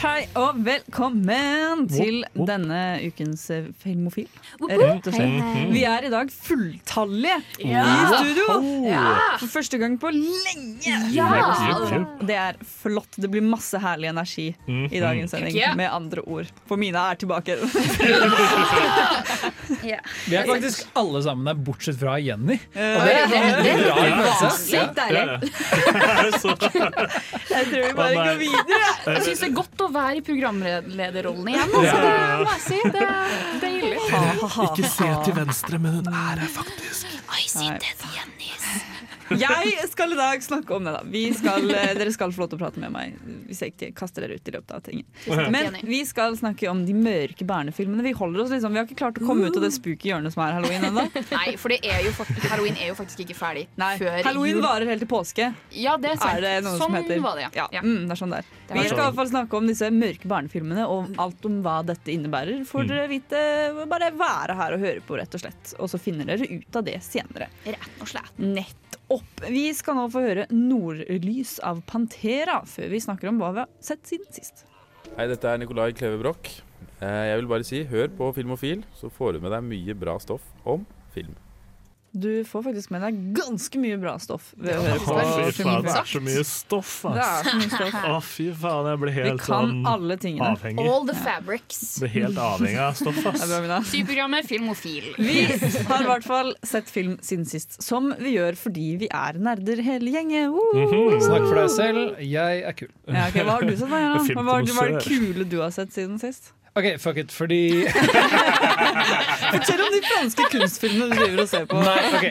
Hei og velkommen til denne ukens eh, Filmofil. Rett og slett. Vi er i dag fulltallige i studio. For første gang på lenge. Det er flott. Det blir masse herlig energi i dagens sending. Med andre ord. For Mina er tilbake. Vi er faktisk alle sammen her, bortsett fra Jenny. Og det er en rar. Sykt deilig. Jeg tror vi bare går videre. Jeg syns det er godt å være i programlederrollen igjen. Altså, det må jeg si. Det er deilig. ikke se til venstre, men hun er her faktisk. Oi, sitt Jennys. Jeg skal i dag snakke om det. da vi skal, eh, Dere skal få lov til å prate med meg hvis jeg ikke kaster dere ut i løpet av tingen. Men vi skal snakke om de mørke barnefilmene. Vi holder oss liksom, vi har ikke klart å komme ut av det spooky hjørnet som er halloween ennå. Nei, for det er jo halloween er jo faktisk ikke ferdig Nei, før Halloween jul. varer helt til påske. Ja, det er sant. Er det noe sånn som heter var det, ja. ja. Mm, det er sånn det er. Det Vi skal i hvert fall snakke om disse mørke barnefilmene og alt om hva dette innebærer. Får dere vite Bare være her og høre på, rett og slett. Og så finner dere ut av det senere. Rett og slett. Nettopp. Vi skal nå få høre 'Nordlys' av Pantera, før vi snakker om hva vi har sett siden sist. Hei, dette er Nikolai Kleve Broch. Eh, Jeg vil bare si, hør på Filmofil, så får du med deg mye bra stoff om film. Du får faktisk med deg ganske mye bra stoff ved å høre på Å, fy faen, det er så mye stoff, Det er så mye stoff. Å, fy faen, jeg blir Vi helt kan sånn alle tingene. avhengig. All the fabrics. Blir helt avhengig av stoff, ass. Syprogrammet Filmofil. Vi har i hvert fall sett film siden sist, som vi gjør fordi vi er nerder hele gjengen. Woo! Snakk for deg selv, jeg er kul. Ja, okay. hva har du sett, da? Hva var det, er det kule du har sett siden sist? OK, fuck it, fordi Fortell om de franske kunstfilmene du driver og ser på. Nei, ok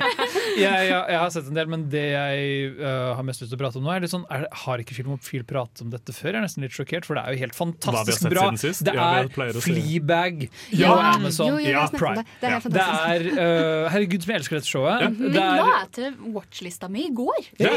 jeg, jeg, jeg har sett en del, men det jeg uh, har mest lyst til å prate om nå, er litt sånn er, Har ikke Filmofil pratet om dette før? Jeg er nesten litt sjokkert, for det er jo helt fantastisk bra. Det er ja. Fleabag Ja, på Amazon jo, jo, Ja, Prime. det. Er Det fantastisk. er uh, Herregud, som jeg elsker dette showet. Ja. Det er, la jeg til watchlista mi i går. Ja.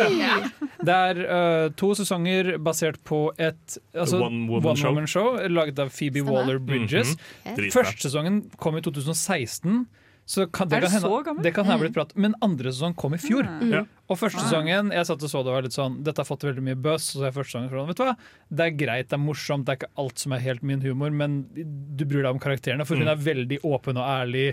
det er uh, to sesonger basert på et altså, One woman show. woman show laget av Phoebe Waller-Bridges. Mhm. Dritbra. Første sesongen kom i 2016. Så kan, det, Er det kan så hende, gammel? det kan ha blitt prat Men andre sesong kom i fjor. Ja. Og første sesongen Jeg satt og så det var litt sånn Dette har fått veldig mye buzz. Og så er første sesongen sånn, vet du hva Det er greit, det er morsomt, det er ikke alt som er helt min humor, men du bryr deg om karakterene, for hun er veldig åpen og ærlig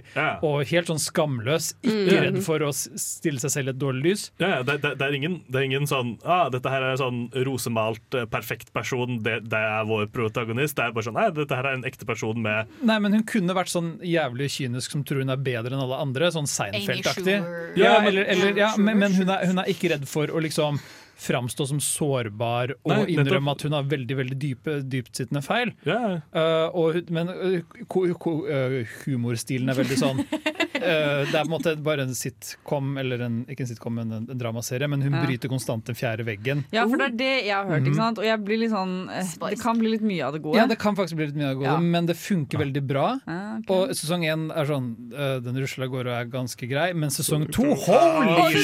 og helt sånn skamløs. Ikke redd for å stille seg selv i et dårlig lys. Ja, ja, det, det, det, er ingen, det er ingen sånn ah, Dette her er en sånn rosemalt, eh, perfekt person, det, det er vår protagonist. Det er bare sånn Nei, dette her er en ekte person med Nei, men hun kunne vært sånn jævlig kynisk som tror hun er bedre enn alle andre. Sånn Seinfeld-aktig. Ja, eller, eller, ja, men, men hun, er, hun er ikke redd for å liksom framstå som sårbar og Nei, innrømme at hun har veldig veldig dype, dyptsittende feil. Yeah. Uh, og, men uh, uh, humorstilen er veldig sånn uh, Det er på en måte bare en sitcom, eller en, ikke en sitcom, men en, en dramaserie, men hun Ja. bryter konstant den fjerde veggen. Ja, for det er det jeg har hørt, ikke sant? Og jeg blir litt sånn Det kan bli litt mye av det gode. Ja, det kan faktisk bli litt mye av det gode, Ja. men det funker veldig bra. Ja, ok. Og sesong én er sånn uh, Den rusler av gårde og er ganske grei, men sesong to Holy gøy!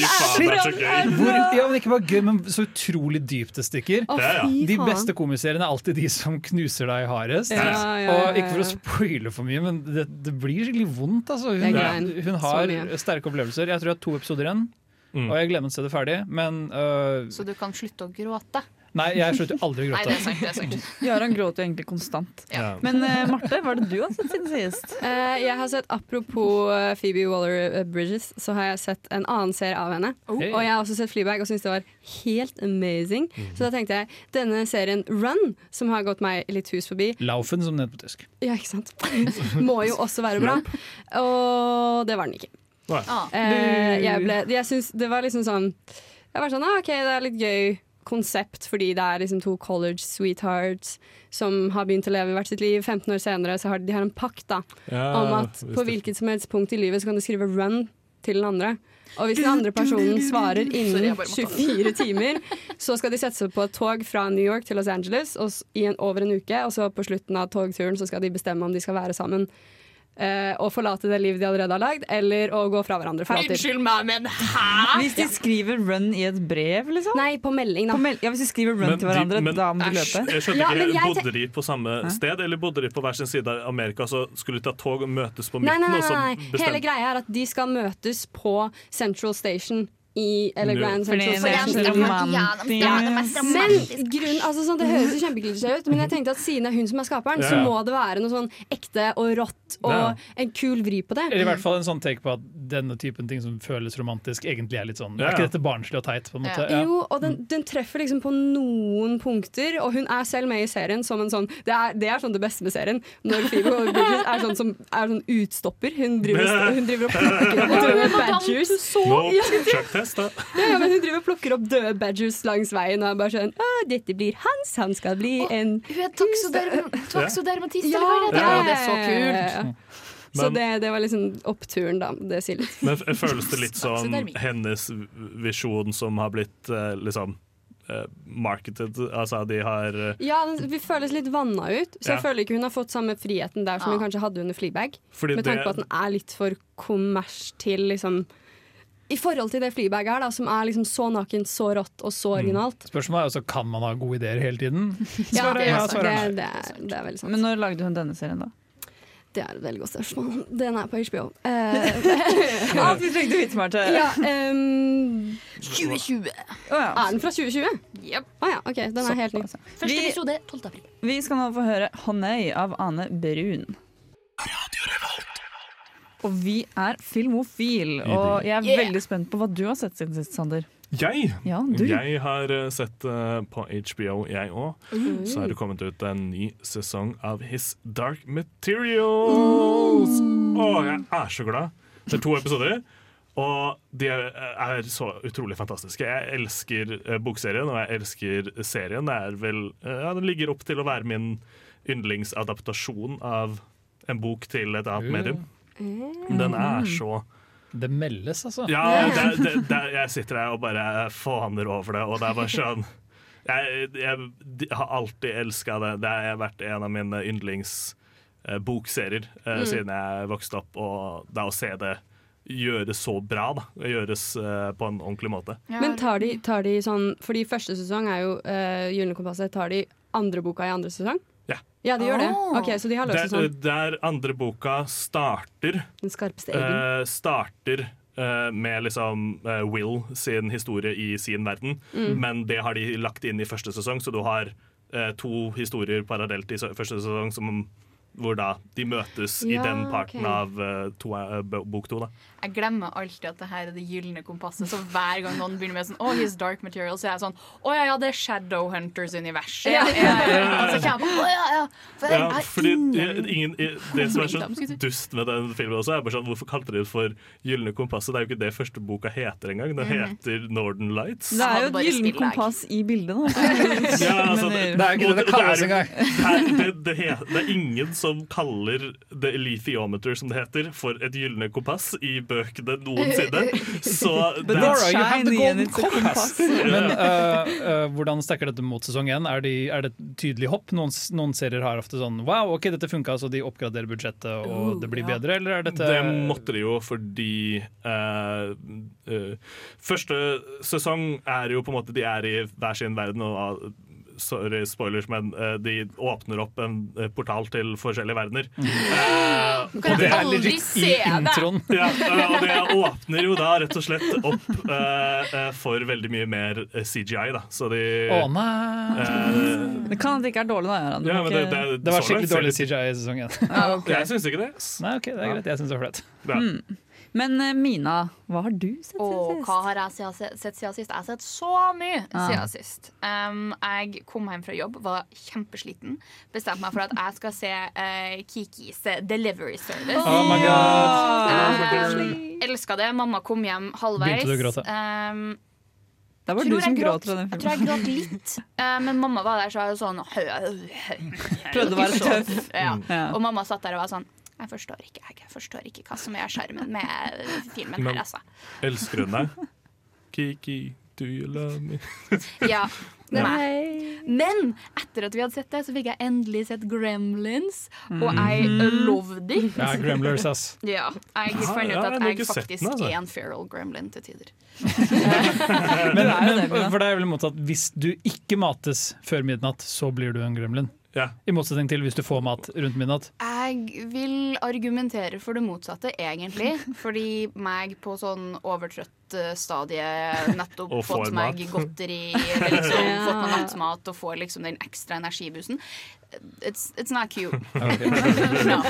Hvor, ja, men ikke bare gøy, men så utrolig dypt det stikker. Å, Ja, ja. fy De beste komiseriene er alltid de som knuser deg hardest. Ja, ja, ja, Og ikke for å spoile for mye, men det, det blir skikkelig vondt. Altså. Hun, hun har sterke opplevelser. Jeg tror jeg har to episoder igjen, Mm. og jeg gleder meg til å se det ferdig. Men uh, Så du kan slutte å gråte. Nei, jeg slutter aldri å Nei, gråte. det er sant. det er sant. Gråter jo egentlig konstant. Ja. Men uh, Marte, hva er det du har sett siden sist? Uh, jeg har sett, Apropos eh, Phoebe Waller-Bridges, så har jeg sett en annen serie av henne. Hey. Og jeg har også sett Fleabag og syns det var helt amazing. Så da tenkte jeg denne serien Run, som har gått meg litt hus forbi, Laufen, som den heter på tysk. ja, ikke sant? må jo også være bra. Og det var den ikke. Ah. Uh, jeg ble, jeg syns det var liksom sånn Jeg var sånn, ah, ok, det er litt gøy konsept, fordi det er liksom to college sweethearts som har begynt å leve hvert sitt liv. 15 år senere så har de, de har en pakt da, Ja, om at på hvilket som helst punkt i livet så kan du skrive 'run' til den andre. Og hvis den andre personen svarer innen jeg bare måtte 24 timer, så skal de sette seg på et tog fra New York til Los Angeles og i en, over en uke. Og så på slutten av togturen så skal de bestemme om de skal være sammen. Eh, og forlate det livet de allerede har lagd, eller å gå fra hverandre for alltid. Unnskyld meg, men hæ?! Hvis de skriver 'run' i et brev, liksom? Nei, på melding, da. På mel ja, hvis de skriver 'run' Men til de- hverandre, men- da må de løpe? Jeg skjønner Ja, ikke, jeg Bodde de på samme sted, eller bodde de på hver sin side av Amerika? Så skulle de ta tog og møtes på midten? nei, nei, så nei, nei. Hele greia er at de skal møtes på Central Station i Eller Ja. Grand Central Station. Ja, Men grunn, altså sånn, Det høres jo kjempeklisjé ut, men jeg tenkte at siden det er hun som er skaperen, Ja, så må det være noe sånn ekte og rått og Ja. en kul vri på det. Eller i hvert fall en sånn take på at denne typen ting som føles romantisk, egentlig er litt sånn Ja. Er ikke dette barnslig og teit? på en måte? Ja. Jo, og den, den treffer liksom på noen punkter, og hun er selv med i serien som en sånn Det er, det er sånn det beste med serien. Når Phoebe Bridges er sånn som er sånn utstopper. Hun driver, hun driver og plukker opp badgers. Nå, da. Ja, men hun driver og plukker opp døde badgers langs veien og han bare sånn Å, dette blir hans, han skal bli en Hun er taksodermatist, Ja, eller hva det ja. Det er så ja, kult. ja. Så det, det var liksom oppturen, da. Det sier litt. Men føles det litt som hennes visjon som har blitt eh, liksom eh, marketed? Altså, de har eh, Ja, vi føles litt vanna ut, så jeg Ja. føler ikke hun har fått samme friheten der som Ja. hun kanskje hadde under Fleabag. Fordi Med tanke på at den er litt for kommers til liksom I forhold til det flybaget her, da, som er liksom så nakent, så rått og så originalt. Spørsmålet er også kan man ha gode ideer hele tiden. Ja, det, ja, det, er det, er, det er veldig sant. Men når lagde hun denne serien, da? det er et veldig godt spørsmål. Den er på HBO. Eh, Alt vi trengte vite, Marte. ja, ehm, 2020. Oh, ja. er den fra 2020? Yep. Å ja, OK. Den er helt ny. Såpass. Første Vi- episode 12. april. Vi skal nå få høre 'Honnøy' av Ane Brun. Og vi er filmofil, og jeg er Yeah. veldig spent på hva du har sett siden sist, Sander. jeg Ja, du. Jeg har eh, sett uh, på HBO, jeg òg. Så har det kommet ut en ny sesong av His Dark Materials. Å, jeg er så glad. Det er to episoder. Og de er, er så utrolig fantastiske. Jeg elsker eh, bokserien, og jeg elsker serien. Det er vel Ja, den ligger opp til å være min yndlingsadaptasjon av en bok til et annet medium. Den er så Det meldes, altså. ja, det, det, det, jeg sitter her og bare faner over det, og det er bare sånn Jeg, jeg, har alltid elska det. Det har vært en av mine yndlingsbokserier eh, siden jeg vokste opp, og det å se det gjøres så bra, da. Gjøres uh, på en ordentlig måte. Men tar de, tar de sånn Fordi første sesong er jo uh, Gylne kompasset. Tar de andre boka i andre sesong? Ja. Ja, de gjør det. Oh. Ok, Så de har løst det Der, sånn. der andre boka starter Den skarpeste eggen. Uh, starter uh, med liksom uh, Will sin historie i sin verden, Mm. men det har de lagt inn i første sesong, så du har eh, to historier parallelt i første sesong som, hvor da de møtes i den parten okay. av eh, to, eh, bok to. Da. Jeg glemmer alltid at det her er det gylne kompasset. Så hver gang noen begynner med sånn Oh, his dark material, så er jeg sånn Å ja, ja, det er Shadowhunters-universet. Ja, ja, ja, ja. Og så kommer jeg på Å ja, ja. For jeg Ja, er fordi ingen ingen, Det som er så dust med den filmen også, er bare sånn Hvorfor kalte de det for Gylne kompasset? Det er jo ikke det første boka heter engang. Den heter Northern Lights. Det er jo et gyllent kompass i bildet, da. Ja, altså, det, Det er ikke det det kalles engang. Det, det, det er ingen som kaller det lithiometer, som det heter, for et gylne kompass i bøkene noensinne. Så det er, Laura, you have the shiny golden compass. Men øh, øh, hvordan stekker dette mot sesong én? Er, de, er det tydelig hopp? Noen, noen serier har ofte sånn Wow, ok, dette funka, så de oppgraderer budsjettet og det blir bedre, eller er dette det måtte de jo fordi uh, eh, Første sesong er jo på en måte De er i hver sin verden. Og, Sorry, spoilers, men eh, de åpner opp en eh, portal til forskjellige verdener. Du Kan og det er aldri se det? Ja, og det åpner jo da rett og slett opp uh, eh, for veldig mye mer CGI, da. Så de Å nei! eh, Det kan at det ikke er dårlig, da. Ja, det, ikke- det, Det var skikkelig dårlig CGI i sesongen. Ja, ok. Jeg syns ikke det. Nei, ok, det er greit. Jeg syns det var flaut. Ja. Men eh, Mina, hva har du sett siden sist? hva har jeg sett siden sist? Jeg har sett så mye Ah. siden sist. Um, jeg kom hjem fra jobb, var kjempesliten. Bestemte meg for at jeg skal se uh, Kikis Delivery Service. Oh my god! Um, Elska det. Mamma kom hjem halvveis. Begynte du å gråte? Um, Det var du som gråt fra den filmen. Jeg tror jeg gråt litt, Uh, men mamma var der så jeg var sånn Prøvde å være tøff. Ja. Og mamma satt der og var sånn Jeg forstår ikke, jeg. jeg forstår ikke hva som er skjermen med filmen Men- her, altså. Elsker hun deg? Kiki, do you love me? Ja, nei. Men etter at vi hadde sett det, så fikk jeg endelig sett Gremlins, og jeg loved it. Ja, Gremlers, ass. Ja, jeg fant ut at jeg faktisk den, altså. er en feral gremlin til tider. Men, men for det er vel motsatt hvis du ikke mates før midnatt, så blir du en gremlin. Ja. I motsetning til hvis du får mat rundt midnatt. Jeg vil argumentere for det motsatte, egentlig. Fordi meg på sånn overtrøtt eh, stadie nettopp fått meg mat. godteri, liksom Ja. fått meg nattmat og får liksom den ekstra energibusen. It's, it's not cute. No.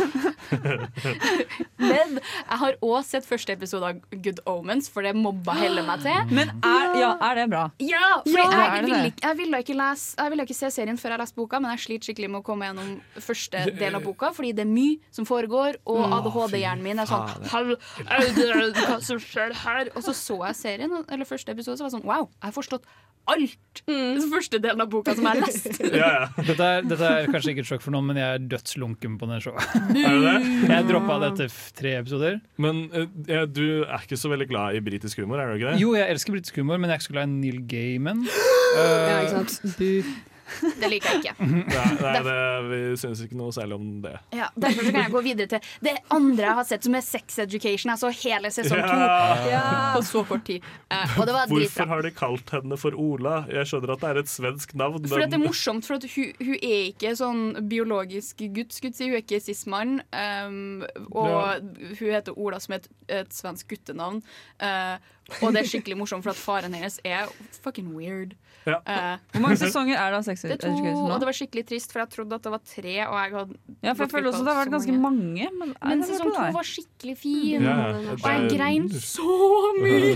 Men jeg har òg sett første episode av Good Omens, for det mobba heller meg til. Men er, ja, er det bra? Ja, for Ja, jeg, vil ville jeg, ville ikke lese, jeg ville ikke se serien før jeg leste boka, men jeg sliter skikkelig med å komme gjennom første del av boka, fordi det er mye som foregår, og ADHD-hjernen min er sånn «Hall, er det- Hva som skjer her? Og så så jeg serien, eller første episode, så var jeg sånn Wow, jeg har forstått alt! Den første delen av boka som jeg har lest. Ja, ja. Dette er, dette er kanskje ikke et sjokk for noen, men jeg er dødslunken på den showet. Er det det? Jeg droppa det etter tre episoder. Men eh, ja, du er ikke så veldig glad i britisk humor, er du ikke det? Jo, jeg elsker britisk humor, men jeg er ikke så glad i Neil Gaiman. Ja, ikke sant? Bu. Det liker jeg ikke. Nei, nei det, vi syns ikke noe særlig om det. Ja, derfor så kan jeg gå videre til det andre jeg har sett, som er Sex Education. Jeg så hele sesong to Ja. på så kort tid. Eh, og det var Hvorfor har de kalt henne for Ola? Jeg skjønner at det er et svensk navn, For at det er morsomt, for at hun, hun er ikke sånn biologisk gutt, skulle jeg si. Hun er ikke cis-mann. Um, og hun heter Ola, som er et, et svensk guttenavn. Uh, og det er skikkelig morsomt, for at faren hennes er fucking weird. Ja. Uh, Hvor mange sesonger er det av Sex det Education og det var skikkelig trist, for jeg trodde at det var tre. Og jeg hadde Ja, for jeg føler også det har vært ganske mange. Men, Men sesong to var skikkelig fin. Ja, Og jeg grein så mye!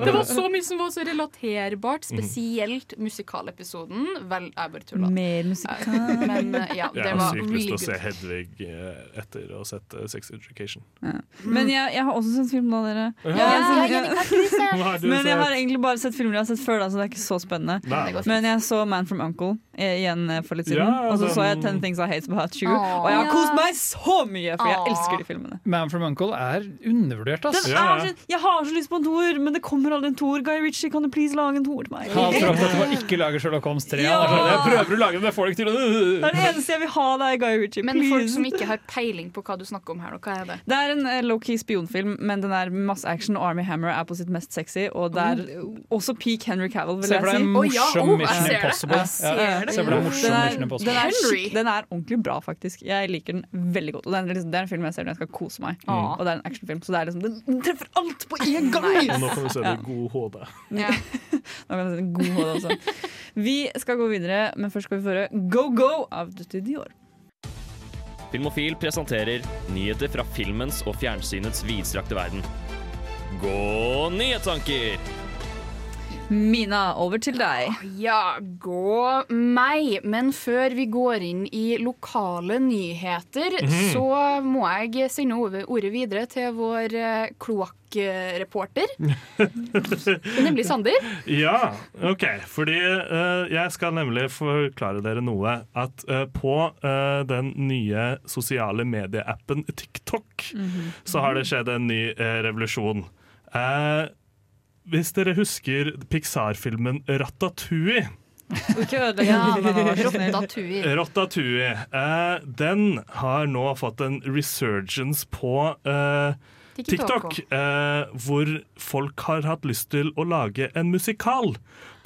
Det var så mye som var så relaterbart, spesielt musikalepisoden. Vel, jeg bare tulla. Mer musikal. Men uh, ja, jeg har sykt lyst til å se. Hedvig eh, etter å ha sett eh, Sex Education. Men jeg, jeg har også sett film nå, dere. Ja. Ja, Ja, ja, Jenny, men jeg har egentlig bare sett filmer jeg har sett før, da, så det er ikke så spennende. Nei. Men jeg så Man from Uncle eh, igjen eh, for litt siden. Ja, og så den- så jeg Ten Things I Hate About You. Åh. Og jeg har Ja. kost meg så mye, for jeg elsker de filmene. Man from Uncle er undervurdert, ass. Den Ja, er ja. så, jeg har så lyst på en toer, men det kommer aldri en toer. Guy Ritchie, kan du please lage en toer til meg? Han tror at du var ikke lager Sherlock Holmes 3. Ja. Sånn, Jeg prøver å lage det, men jeg får det ikke til. Det er det eneste jeg vil ha, det er Guy Ritchie. Men folk som ikke har peiling på hva du snakker om her, hva er det? Det er en eh, low-key spionfilm, men den er masse action, og Army Hammer er på sitt mest sexy. Og det er også peak Henry Cavill, vil Se for deg en si. Å, ja, morsom oh, Mission. Impossible. Ja. Se for deg en morsom Den er, Mission Impossible. den, er, den er ordentlig bra, faktisk. Jeg liker den veldig godt. Og det er, liksom, det er en film jeg ser når jeg skal kose meg. mm. Og det er en actionfilm, så det er liksom, den treffer alt på én gang! Og nå kan du se det i god HD. Ja. Nå kan du se det god HD også. Vi skal gå videre, men først skal vi få høre Go Go av Dutti Dior. Filmofil presenterer nyheter fra filmens og fjernsynets vidstrakte verden. Gå nyhetstanker! Mina, over til deg. Ja, gå meg. Men før vi går inn i lokale nyheter, så må jeg sende ordet videre til vår eh, kloakkreporter. Nemlig Sander. Ja, OK. Fordi uh, jeg skal nemlig forklare dere noe. At uh, på uh, den nye sosiale medieappen TikTok så har det skjedd en ny revolusjon. Eh, hvis dere husker Pixar-filmen Ratatouille. Ratatouille. Ratatouille. Eh, den har nå fått en resurgence på eh, TikTok, eh, hvor folk har hatt lyst til å lage en musikal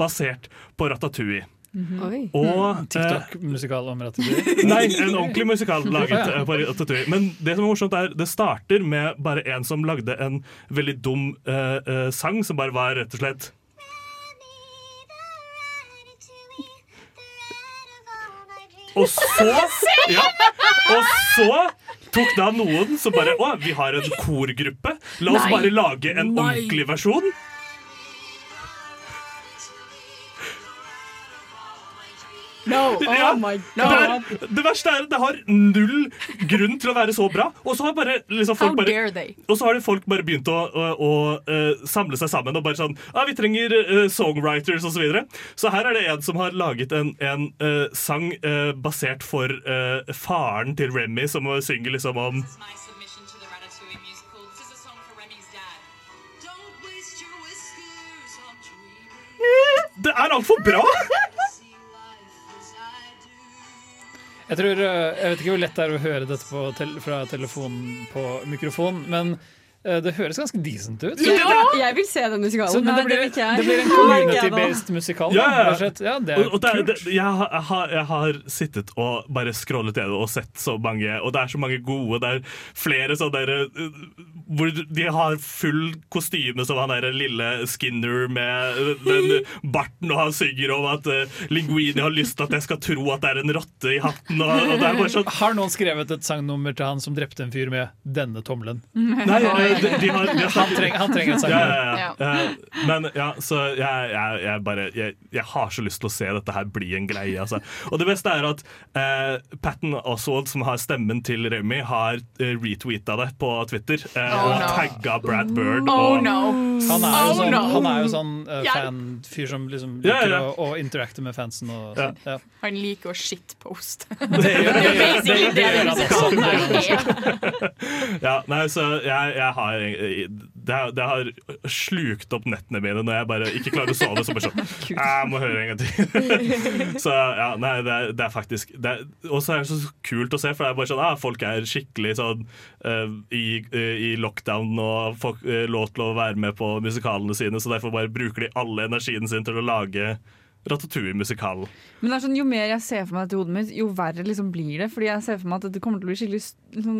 basert på Ratatouille. Oi. Og eh, TikTok-musikal om Ratatouille. Nei, en ordentlig musikal laget eh, på Ratatouille. Men det som er morsomt er, det starter med bare en som lagde en veldig dum uh, uh, sang, som bare var rett og slett Og så ja, Og så tok da noen som bare Å, vi har en korgruppe. La oss Nei. bare lage en Nei. ordentlig versjon. No! Ja, Oh my det, er, det verste er at det har null grunn til å være så bra. Og så har bare, liksom, folk How bare dare they? og så har folk bare begynt å, å, å, eh, samle seg sammen og bare sånn ah, Vi trenger uh, songwriters osv. Så, videre. så her er det en som har laget en, en uh, sang eh, basert for faren til Remy, som synger liksom om Det er altfor the Jeg tror, eh, jeg vet ikke hvor lett det er å høre dette på fra telefonen på mikrofon, men det høres ganske decent ut. Jeg vil se den Så, musikalen. men det blir, det jeg. det blir en jeg community-based musikal. Ja, ja. Ja, det er Og, og det, kult. det, jeg, har, jeg, har, sittet og bare scrollet gjennom og sett så mange, og det er så mange gode. Det er flere sånne der, uh, hvor de har full kostyme som han der lille Skinner med uh, den barten, og han synger om at uh, Linguini har lyst til at jeg skal tro at det er en rotte i hatten. Og, og det er bare sånn Har noen skrevet et sangnummer til han som drepte en fyr med 'denne tommelen'? Nei, eh, de, de har, de har Han, trenger, han trenger en ja, ja, ja. Eh, Men ja, så jeg, jeg, jeg bare jeg, jeg har så lyst til å se dette her bli en greie. Altså. Og det beste er at eh, Patten Oswald, som har stemmen til Remy, har uh, retweeta det på Twitter. eh, Oh, og no. tagga Brad Bird. Oh og, no! Han er jo Oh, sånn, no. han er jo sånn uh, Ja. fanfyr som liksom liker ja. Å, å interacte med fansen. Og, Ja. sånn. ja. Han liker å shitposte. Det gjør, han også. ja, nei, så jeg, jeg har det, har det har slukt opp nettene mine når jeg bare ikke klarer å sove. Så bare sånn Jeg må høre en gang til. så ja, nei, det er, det er faktisk Og så er det så kult å se, for det er bare sånn ah, folk er skikkelig sånn uh, i, uh, i lockdown og får uh, lov til å være med på musikalene sine, så derfor bare bruker de alle energien sin til å lage Ratatouille-musikalen. Men det er sånn, Jo mer jeg ser for meg dette i hodet mitt, jo verre liksom blir det. Fordi jeg ser for meg at dette kommer til å bli skikkelig liksom,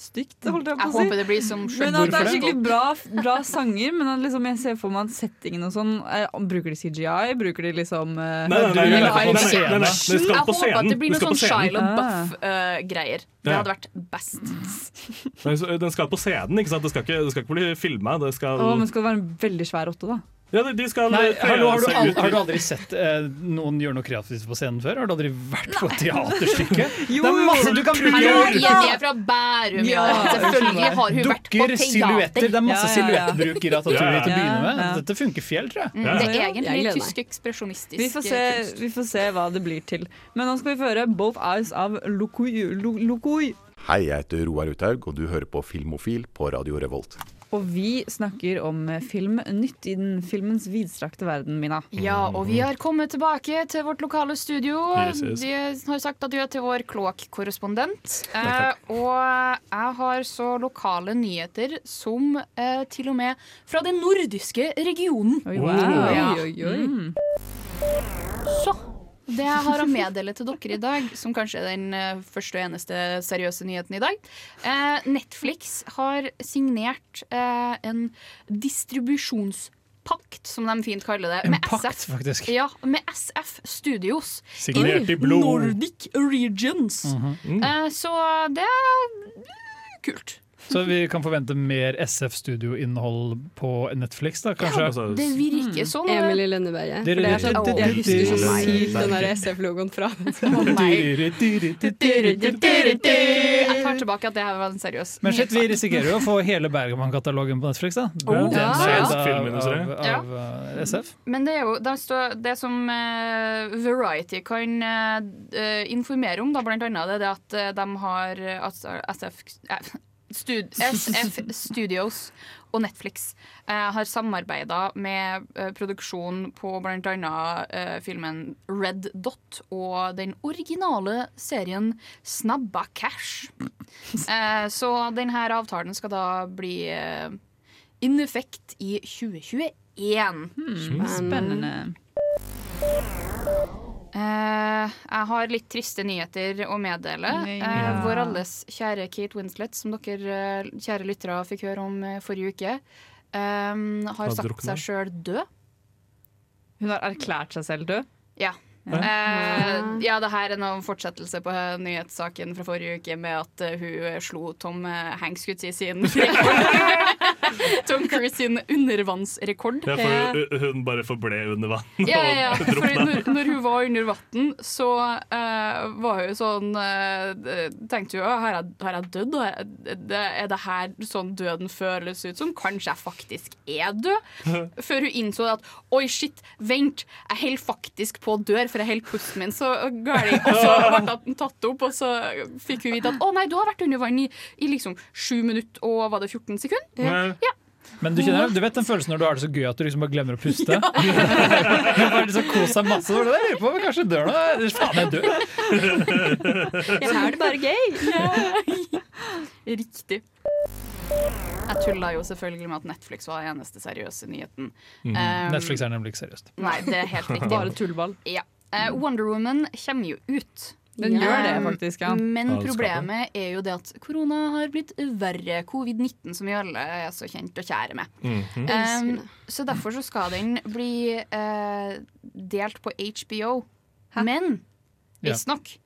stygt. Holdt jeg på å si. Jeg håper det blir som Men at det er skikkelig bra, bra sanger. Men at liksom, jeg ser for meg at settingen og sånn eh, Bruker de CGI? Bruker de liksom uh, Nei, nei, nei. Jeg håper at det blir noe sånn Shyle og Buff-greier. Ah. Eh, det hadde vært best. Den skal på scenen, ikke sant? Det skal ikke, det skal ikke bli filma. Skal... Men skal det være en veldig svær åtte, da? Ja, de- skal Nei, hallo, har, du se al ut- har du aldri sett eh, noen gjøre noe kreativt på scenen før? Har du aldri vært på et teaterstykke? Jo, det er masse du kan bruke! Hallo, Jenny er fra Bærum, ja. Selvfølgelig har hun vært på Dukker, silhuetter. Det er masse Ja, ja, ja. silhuettbruk i Ratatouille til å begynne med. Dette funker fjell, tror jeg. Mm, Ja. Det er egentlig tysk ekspresjonistisk Vi får, se, vi får se hva det blir til. Men nå skal vi få høre 'Both Eyes' av Lokoi. Lo- Lokoi. Hei, jeg heter Roar Uthaug, og du hører på Filmofil på Radio Revolt. Og vi snakker om film nytt i den filmens vidstrakte verden, Mina. Ja, og vi har kommet tilbake til vårt lokale studio. Yes, yes. De har sagt adjø til vår kloakkorrespondent. Eh, og jeg har så lokale nyheter som eh, til og med fra den nordiske regionen. Oi, wow. Ja. oi, oi, oi. Mm. Så det jeg har å meddele til dere i dag, som kanskje er den eh, første og eneste seriøse nyheten i dag eh, Netflix har signert eh, en distribusjonspakt, som de fint kaller det, En med pakt, SF. faktisk. Ja, med SF Studios. Signert i blod. Nordic Regions. Mhm. eh, så det er kult. Så vi kan forvente mer SF Studio-innhold på Netflix, da, kanskje? Ja, Det virker sånn. Emilie Lønneberget. For det er sånn, Å, jeg husker så sykt den der SF-logoen fra. Jeg tar tilbake at det her var en seriøs Men shit, vi risikerer jo å få hele Bergman-katalogen på Netflix, da. Oh, Den ja. av, av, av, uh, SF. Men det er jo det, står, det som uh, Variety kan uh, informere om, da, blant annet, det er at uh, de har altså, SF, eh, stud, SF Studios og Netflix eh, har samarbeida med eh, produksjon på annet eh, filmen Red Dot og den originale serien Snabba Cash. Eh, så denne avtalen skal da bli eh, in effect i 2021. Hmm, spennende. Eh, jeg har litt triste nyheter å meddele. Eh, Ja. vår alles kjære Kate Winslet, som dere eh, kjære lyttere fikk høre om forrige uke, har Har sagt seg sjøl død. Hun har erklært seg selv død. Ja. Eh, ja, det her er noen fortsettelse på nyhetssaken fra forrige uke med at eh, hun eh, slo Tom Hanks i sin Tom Cruise sin undervannsrekord. Ja, for hun bare forble under vann. ja, ja, ja. For når, når hun var under vann, så uh, var hun sånn uh, Tenkte hun har jeg, har jeg dødd? Er det, er det her sånn døden føles ut som? Kanskje jeg faktisk er død? Før hun innså at oi, shit, vent, jeg holder faktisk på å dø, for jeg holder pusten min så galt. Og så ble den tatt opp, og så fikk hun vite at å nei, du har vært under vann i, i liksom sju minutter og var det 14 sekunder? Ja. Men du, kjenner, du vet den følelsen når du har det så gøy at du liksom bare glemmer å puste? Ja. bare liksom Kos deg masse. Det var det jeg lurer på, men kanskje dør nå? Faen, jeg dør. Ja, her er det bare gøy. Riktig. Jeg tulla jo selvfølgelig med at Netflix var den eneste seriøse nyheten. Mm. Um, Netflix er nemlig ikke seriøst. Nei, det er helt riktig. Bare tullball. Ja. Eh, Wonder Woman kommer jo ut. Den gjør det faktisk, ja. Men Ja, problemet er jo det at korona har blitt verre. Covid-19, som vi alle er så kjent og kjære med. Mhm. Um, så derfor så skal den bli uh, delt på HBO. Men Ja. visstnok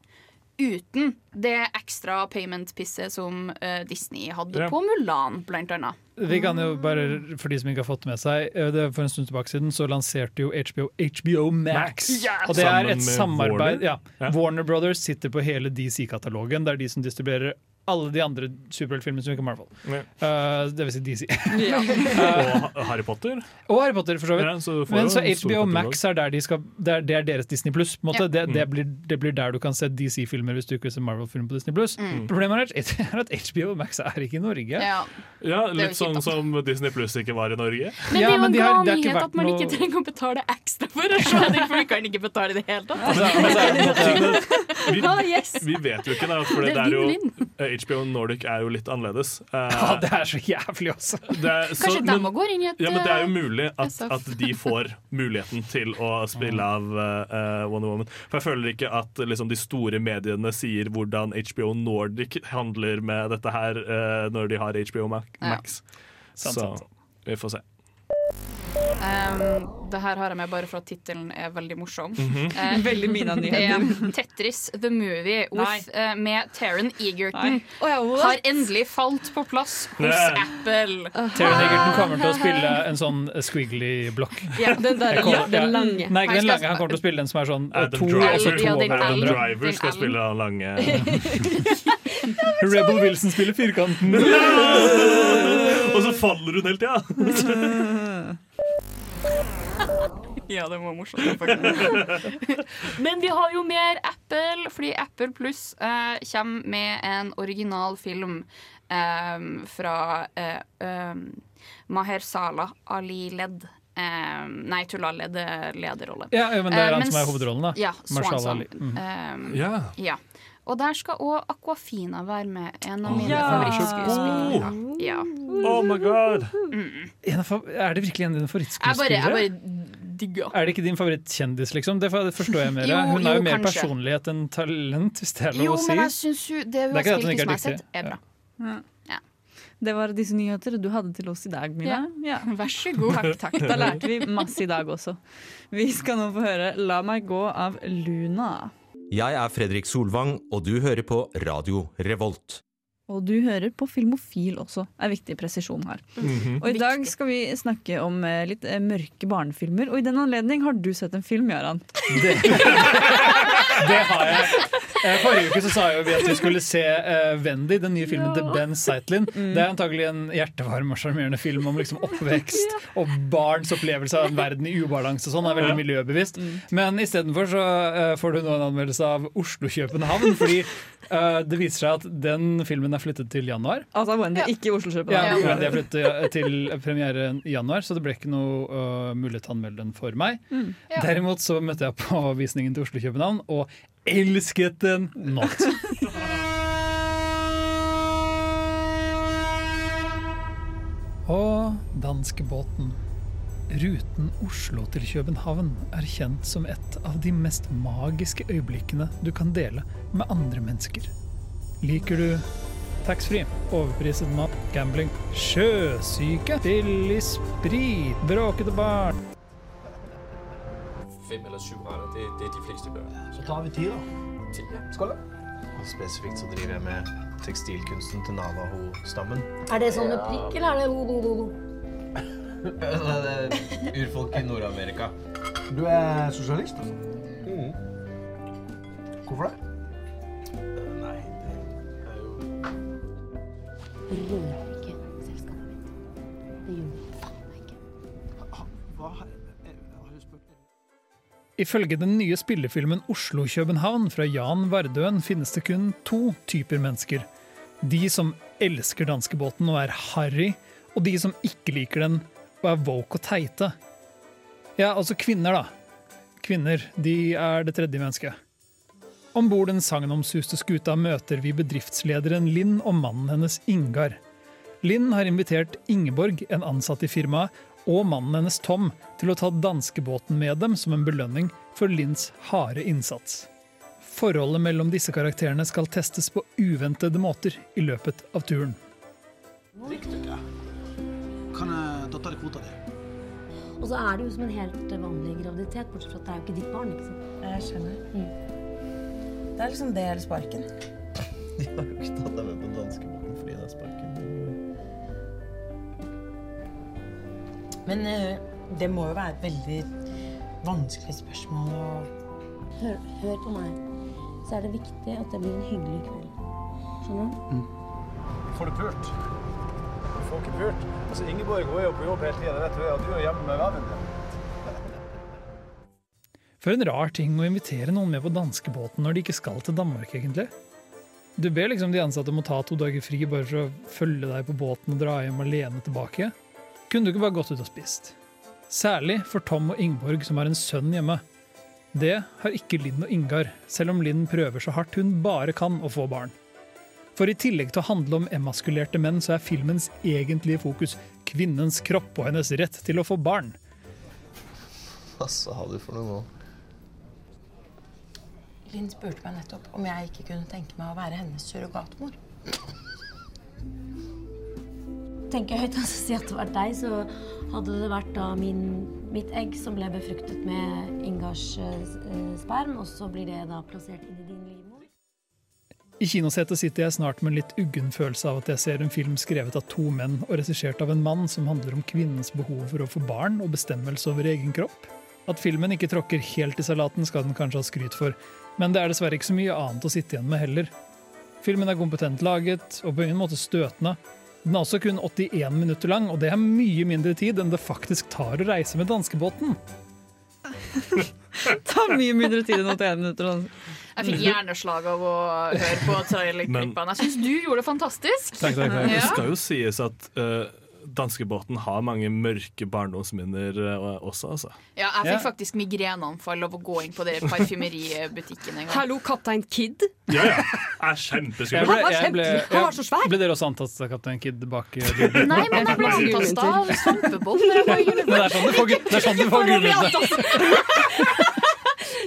uten det ekstra payment-pisset som uh, Disney hadde Ja. på Mulan, blant annet. Vi kan jo bare, For de som ikke har fått det med seg eh, det For en stund tilbake siden så lanserte jo HBO HBO Max. Yes! Og det er et samarbeid Warner? ja. Warner Brothers sitter på hele DC-katalogen. Det er de som distribuerer alle de andre superheltfilmene som ikke er Marvel. Eh, det vil si DC. Og Harry Potter. Og Harry Potter, for så vidt. Ja, så Men så HBO. Max er der de skal Det er, det er deres Disney Pluss. Det, det, Mm. blir, det blir der du kan se DC-filmer hvis du ikke vil se Marvel-film på Disney Pluss. Mm. Problemet er at- HBO Max er ikke i Norge. Ja. Ja, Litt sånn som Disney Pluss ikke var i Norge. Men Ja, det er jo en de glad nyhet at man ikke trenger å betale ekstra for å se det, for du kan ikke betale i det hele tatt. Vi, Ah, yes. vi vet jo ikke, da, for Det det er jo, HBO Nordic er jo litt annerledes. Eh, Ja, det er så jævlig også. det er- så- Kanskje de må gå inn i et Ja, men Det er jo eh, mulig at, at de får muligheten til å spille av uh, Wonder Woman. For jeg føler ikke at liksom, de store mediene sier hvordan HBO Nordic handler med dette her uh, når de har HBO Max. Ja. Sant, Så sant. vi får se. Um, det her har jeg med bare for at tittelen er veldig morsom. Mm -hmm. uh, Veldig Mina er nyheter. Tetris The Movie with, uh, med Taron Egerton oh, ja, har endelig falt på plass hos Nei. Apple. Taron Egerton kommer til å spille en sånn squiggly-blokk. Ja, den der- kommer- ja, den lange. Nei, ikke den lange. Han kommer til å spille den som er sånn eh, Adam to Driver, og to Ja, den Adam Driver Den skal Allen. spille den lange Rebel Wilson spiller firkanten. Og så faller hun hele tida! Ja, det var morsomt. faktisk. Men vi har jo mer Apple, fordi Apple Pluss eh, kommer med en original film eh, fra eh, eh, Mahershala Ali Led. Eh, nei, tulla, led lederrolle. Ja, ja, men det er Eh, han som er hovedrollen, da. Ja, Mahershala Swanson. Ali. Mhm. Eh, Ja. ja. Og der skal òg Aquafina være med. En av mine Ja. favorittskuespillere. Ja. Oh my god! En av Er det virkelig en av dine Jeg bare, favorittskuespillere? jeg bare digger Er det ikke din favorittkjendis, liksom? Det forstår jeg mer. Jo, Hun har jo, jo mer kanskje. personlighet enn talent, hvis det er lov Jo, å si. Jo, men jeg synes jo det hun Det er ikke har at hun ikke i er har dyktig. er bra. Ja. Det var disse nyheter du hadde til oss i dag, Mila. Ja. Vær så god. Takk, takk. Da lærte vi masse i dag også. Vi skal nå få høre 'La meg gå' av Luna. Jeg er Fredrik Solvang, og du hører på Radio Revolt. Og du hører på Filmofil også, er viktig presisjon her. Mhm. Og i dag skal vi snakke om eh, litt eh, mørke barnefilmer, og i den anledning har du sett en film, Jaran. Det har jeg. Eh, Forrige uke så sa jo vi at vi skulle se uh, Wendy, den nye filmen til Ben Zeitlin. Det er antagelig en hjertevarm og sjarmerende film om liksom oppvekst og barns opplevelse av en verden i ubalanse. og Sånn er veldig miljøbevisst. Men istedenfor så uh, får du nå en anmeldelse av Oslo-København. Fordi uh, det viser seg at den filmen er flyttet til januar. Altså Wendy, ikke Ja, Oslo-København. Wendy er flyttet til premiere i januar, så det ble ikke noe uh, mulighet til å anmelde den for meg. Mm. Derimot så møtte jeg på visningen til Oslo-København og elsket den not. Og danskebåten. Ruten Oslo til København er kjent som et av de mest magiske øyeblikkene du kan dele med andre mennesker. Liker du taxfree, overpriset mat, gambling, sjøsyke, billig sprit, bråkete barn fem eller syv retter. Det, det er de fleste gør. Så tar vi ti, da. Ti, ja. Skål, da. Spesifikt så driver jeg med tekstilkunsten til Navaho-stammen. Er det sånne prikk, eller er det ho-ho-ho? Urfolk i Nord-Amerika. Du er sosialist, altså? Hvorfor det? Rører ikke selskapet mitt. Det gjør du faen meg ikke. Hva har du spurt Ifølge den nye spillefilmen Oslo-København fra Jan Vardøen finnes det kun to typer mennesker. De som elsker danskebåten og er harry, og de som ikke liker den og er woke og teite. Ja, altså kvinner, da. Kvinner, de er det tredje mennesket. Om bord den sagnomsuste skuta møter vi bedriftslederen Linn og mannen hennes Ingar. Linn har invitert Ingeborg, en ansatt i firmaet, og mannen hennes Tom til å ta danskebåten med dem som en belønning for Linns harde innsats. Forholdet mellom disse karakterene skal testes på uventede måter i løpet av turen. Riktig, ja. Kan jeg ta deg kvota di? Og så er det jo som en helt vanlig graviditet, bortsett fra at det er jo ikke ditt barn. ikke sant? Jeg skjønner. Det er liksom det eller sparken. De har jo ikke tatt deg med på danskebåten fordi det er sparken. Men eh, det må jo være et veldig vanskelig spørsmål å Hør, hør på meg. Så er det viktig at det blir en hyggelig kveld. Skjønner du? Får du pult? Du får ikke pult. Altså, Ingeborg hun er jo på jobb hele tida. Vet du, du er hjemme med vennen din. For en rar ting å invitere noen med på danskebåten når de ikke skal til Danmark, egentlig. Du ber liksom de ansatte om å ta to dager fri bare for å følge deg på båten og dra hjem alene tilbake. Kunne du ikke bare gått ut og spist? Særlig for Tom og Ingeborg som har en sønn hjemme. Det har ikke Linn og Ingar, selv om Linn prøver så hardt hun bare kan å få barn. For i tillegg til å handle om emaskulerte menn, så er filmens egentlige fokus kvinnens kropp og hennes rett til å få barn. Hva sa du for noe nå? Linn spurte meg nettopp om jeg ikke kunne tenke meg å være hennes surrogatmor. Tenker jeg høyt og si at det var deg, så hadde det vært da min, mitt egg som ble befruktet med Ingars eh, sperm, og så blir det da plassert inn i din livmor. I kinosetet sitter jeg snart med en litt uggen følelse av at jeg ser en film skrevet av to menn og regissert av en mann som handler om kvinnens behov for å få barn og bestemmelse over egen kropp. At filmen ikke tråkker helt i salaten, skal den kanskje ha skryt for, men det er dessverre ikke så mye annet å sitte igjen med heller. Filmen er kompetent laget og på ingen måte støtende. Den er også kun 81 minutter lang, og det er mye mindre tid enn det faktisk tar å reise med danskebåten. det tar mye mindre tid enn 81 minutter. altså. Jeg fikk hjerneslag av å høre på trailerklippene. Jeg syns du gjorde det fantastisk. Takk, takk, takk. Det skal jo sies at uh, danskebåten har mange mørke barndomsminner eh, også, altså. Ja, jeg Ja. fikk faktisk migreneanfall av å gå inn på den parfymeributikken en gang. Hallo, Kaptein Kid. Ja, ja. Er kjempeskummel. Jeg ble- jeg Han var så svær. Ble dere også antastet av Kaptein Kid bak Nei, men jeg ble antastet av jeg var Men det er sånn du får, gu-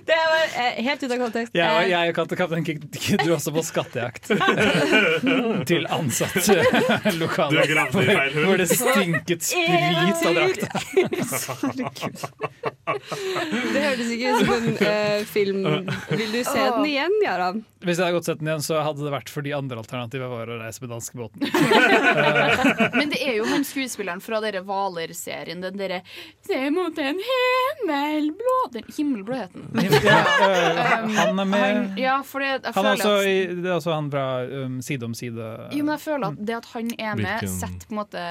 det var eh, helt ut av kontekst. Ja, og Eh, jeg og Kaptein Kid dro også på skattejakt. Til ansatte lokaler. Hvor det stinket sprit av drakta. Det hørtes ikke ut som en uh, film. Vil du se den igjen, Jaran? Hvis jeg hadde gått sett den igjen, så hadde det vært fordi andre alternativet var å reise med danskebåten. Men det er jo han skuespilleren fra dere Hvaler-serien, den derre Se mot en himmelblå Den himmelblå het den. Ja, øh, han er med. Han, ja, for det, jeg Han er føler også, at i, det er også han fra um, Side om side. jo, men jeg føler at det at han er med, setter på en måte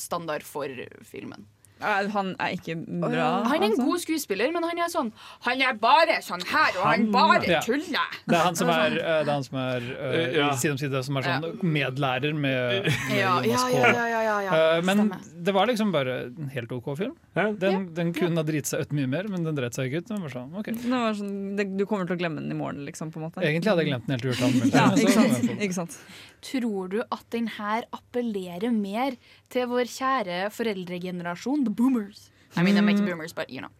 standard for filmen. Eh, Han er ikke bra. han er en altså. god skuespiller, men han er sånn Han er bare sånn her, og han, bare Ja. tuller! Det er han som er, øh, det er, han som er uh, Ja. Side om side, som er sånn medlærer med, med Ja, Jonas ja, ja, ja, ja, ja, Øh, men det var liksom bare en helt OK film. Den, den kunne ha driti seg ut mye mer, men den dreit seg ikke ut. Den var sånn, okay. Det var sånn, det, du kommer til å glemme den i morgen, liksom. på en måte Egentlig hadde jeg glemt den helt gjort. Ja, ikke sant? ikke sant? Tror du at den her appellerer mer til vår kjære foreldregenerasjon, the boomers? I mean, I'm Mm. ikke boomers, but you know.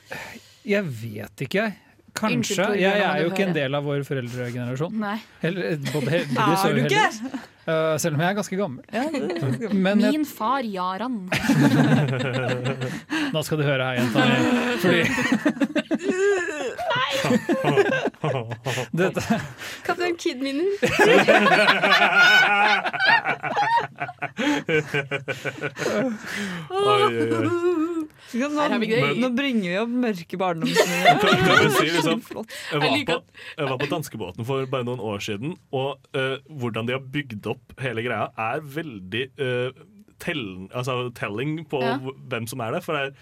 Jeg vet ikke, jeg. Kanskje. Unnskyld, Torbjørn, Jeg er jo ikke en del av vår foreldregenerasjon. Nei. Heller, både heldigvis Er og du ikke? uheldigvis. Uh, selv om jeg er ganske gammel. Men jeg, Min far Jaran. Nå skal du høre her, jenta mi. Fordi Dette Kaptein oi. Nå, nå bringer vi opp mørke barndomsminner. Si liksom jeg var, på, jeg var på danskebåten for bare noen år siden, og uh, hvordan de har bygd opp hele greia, er veldig uh, tell, altså, telling på Ja. hvem som er det. For det er,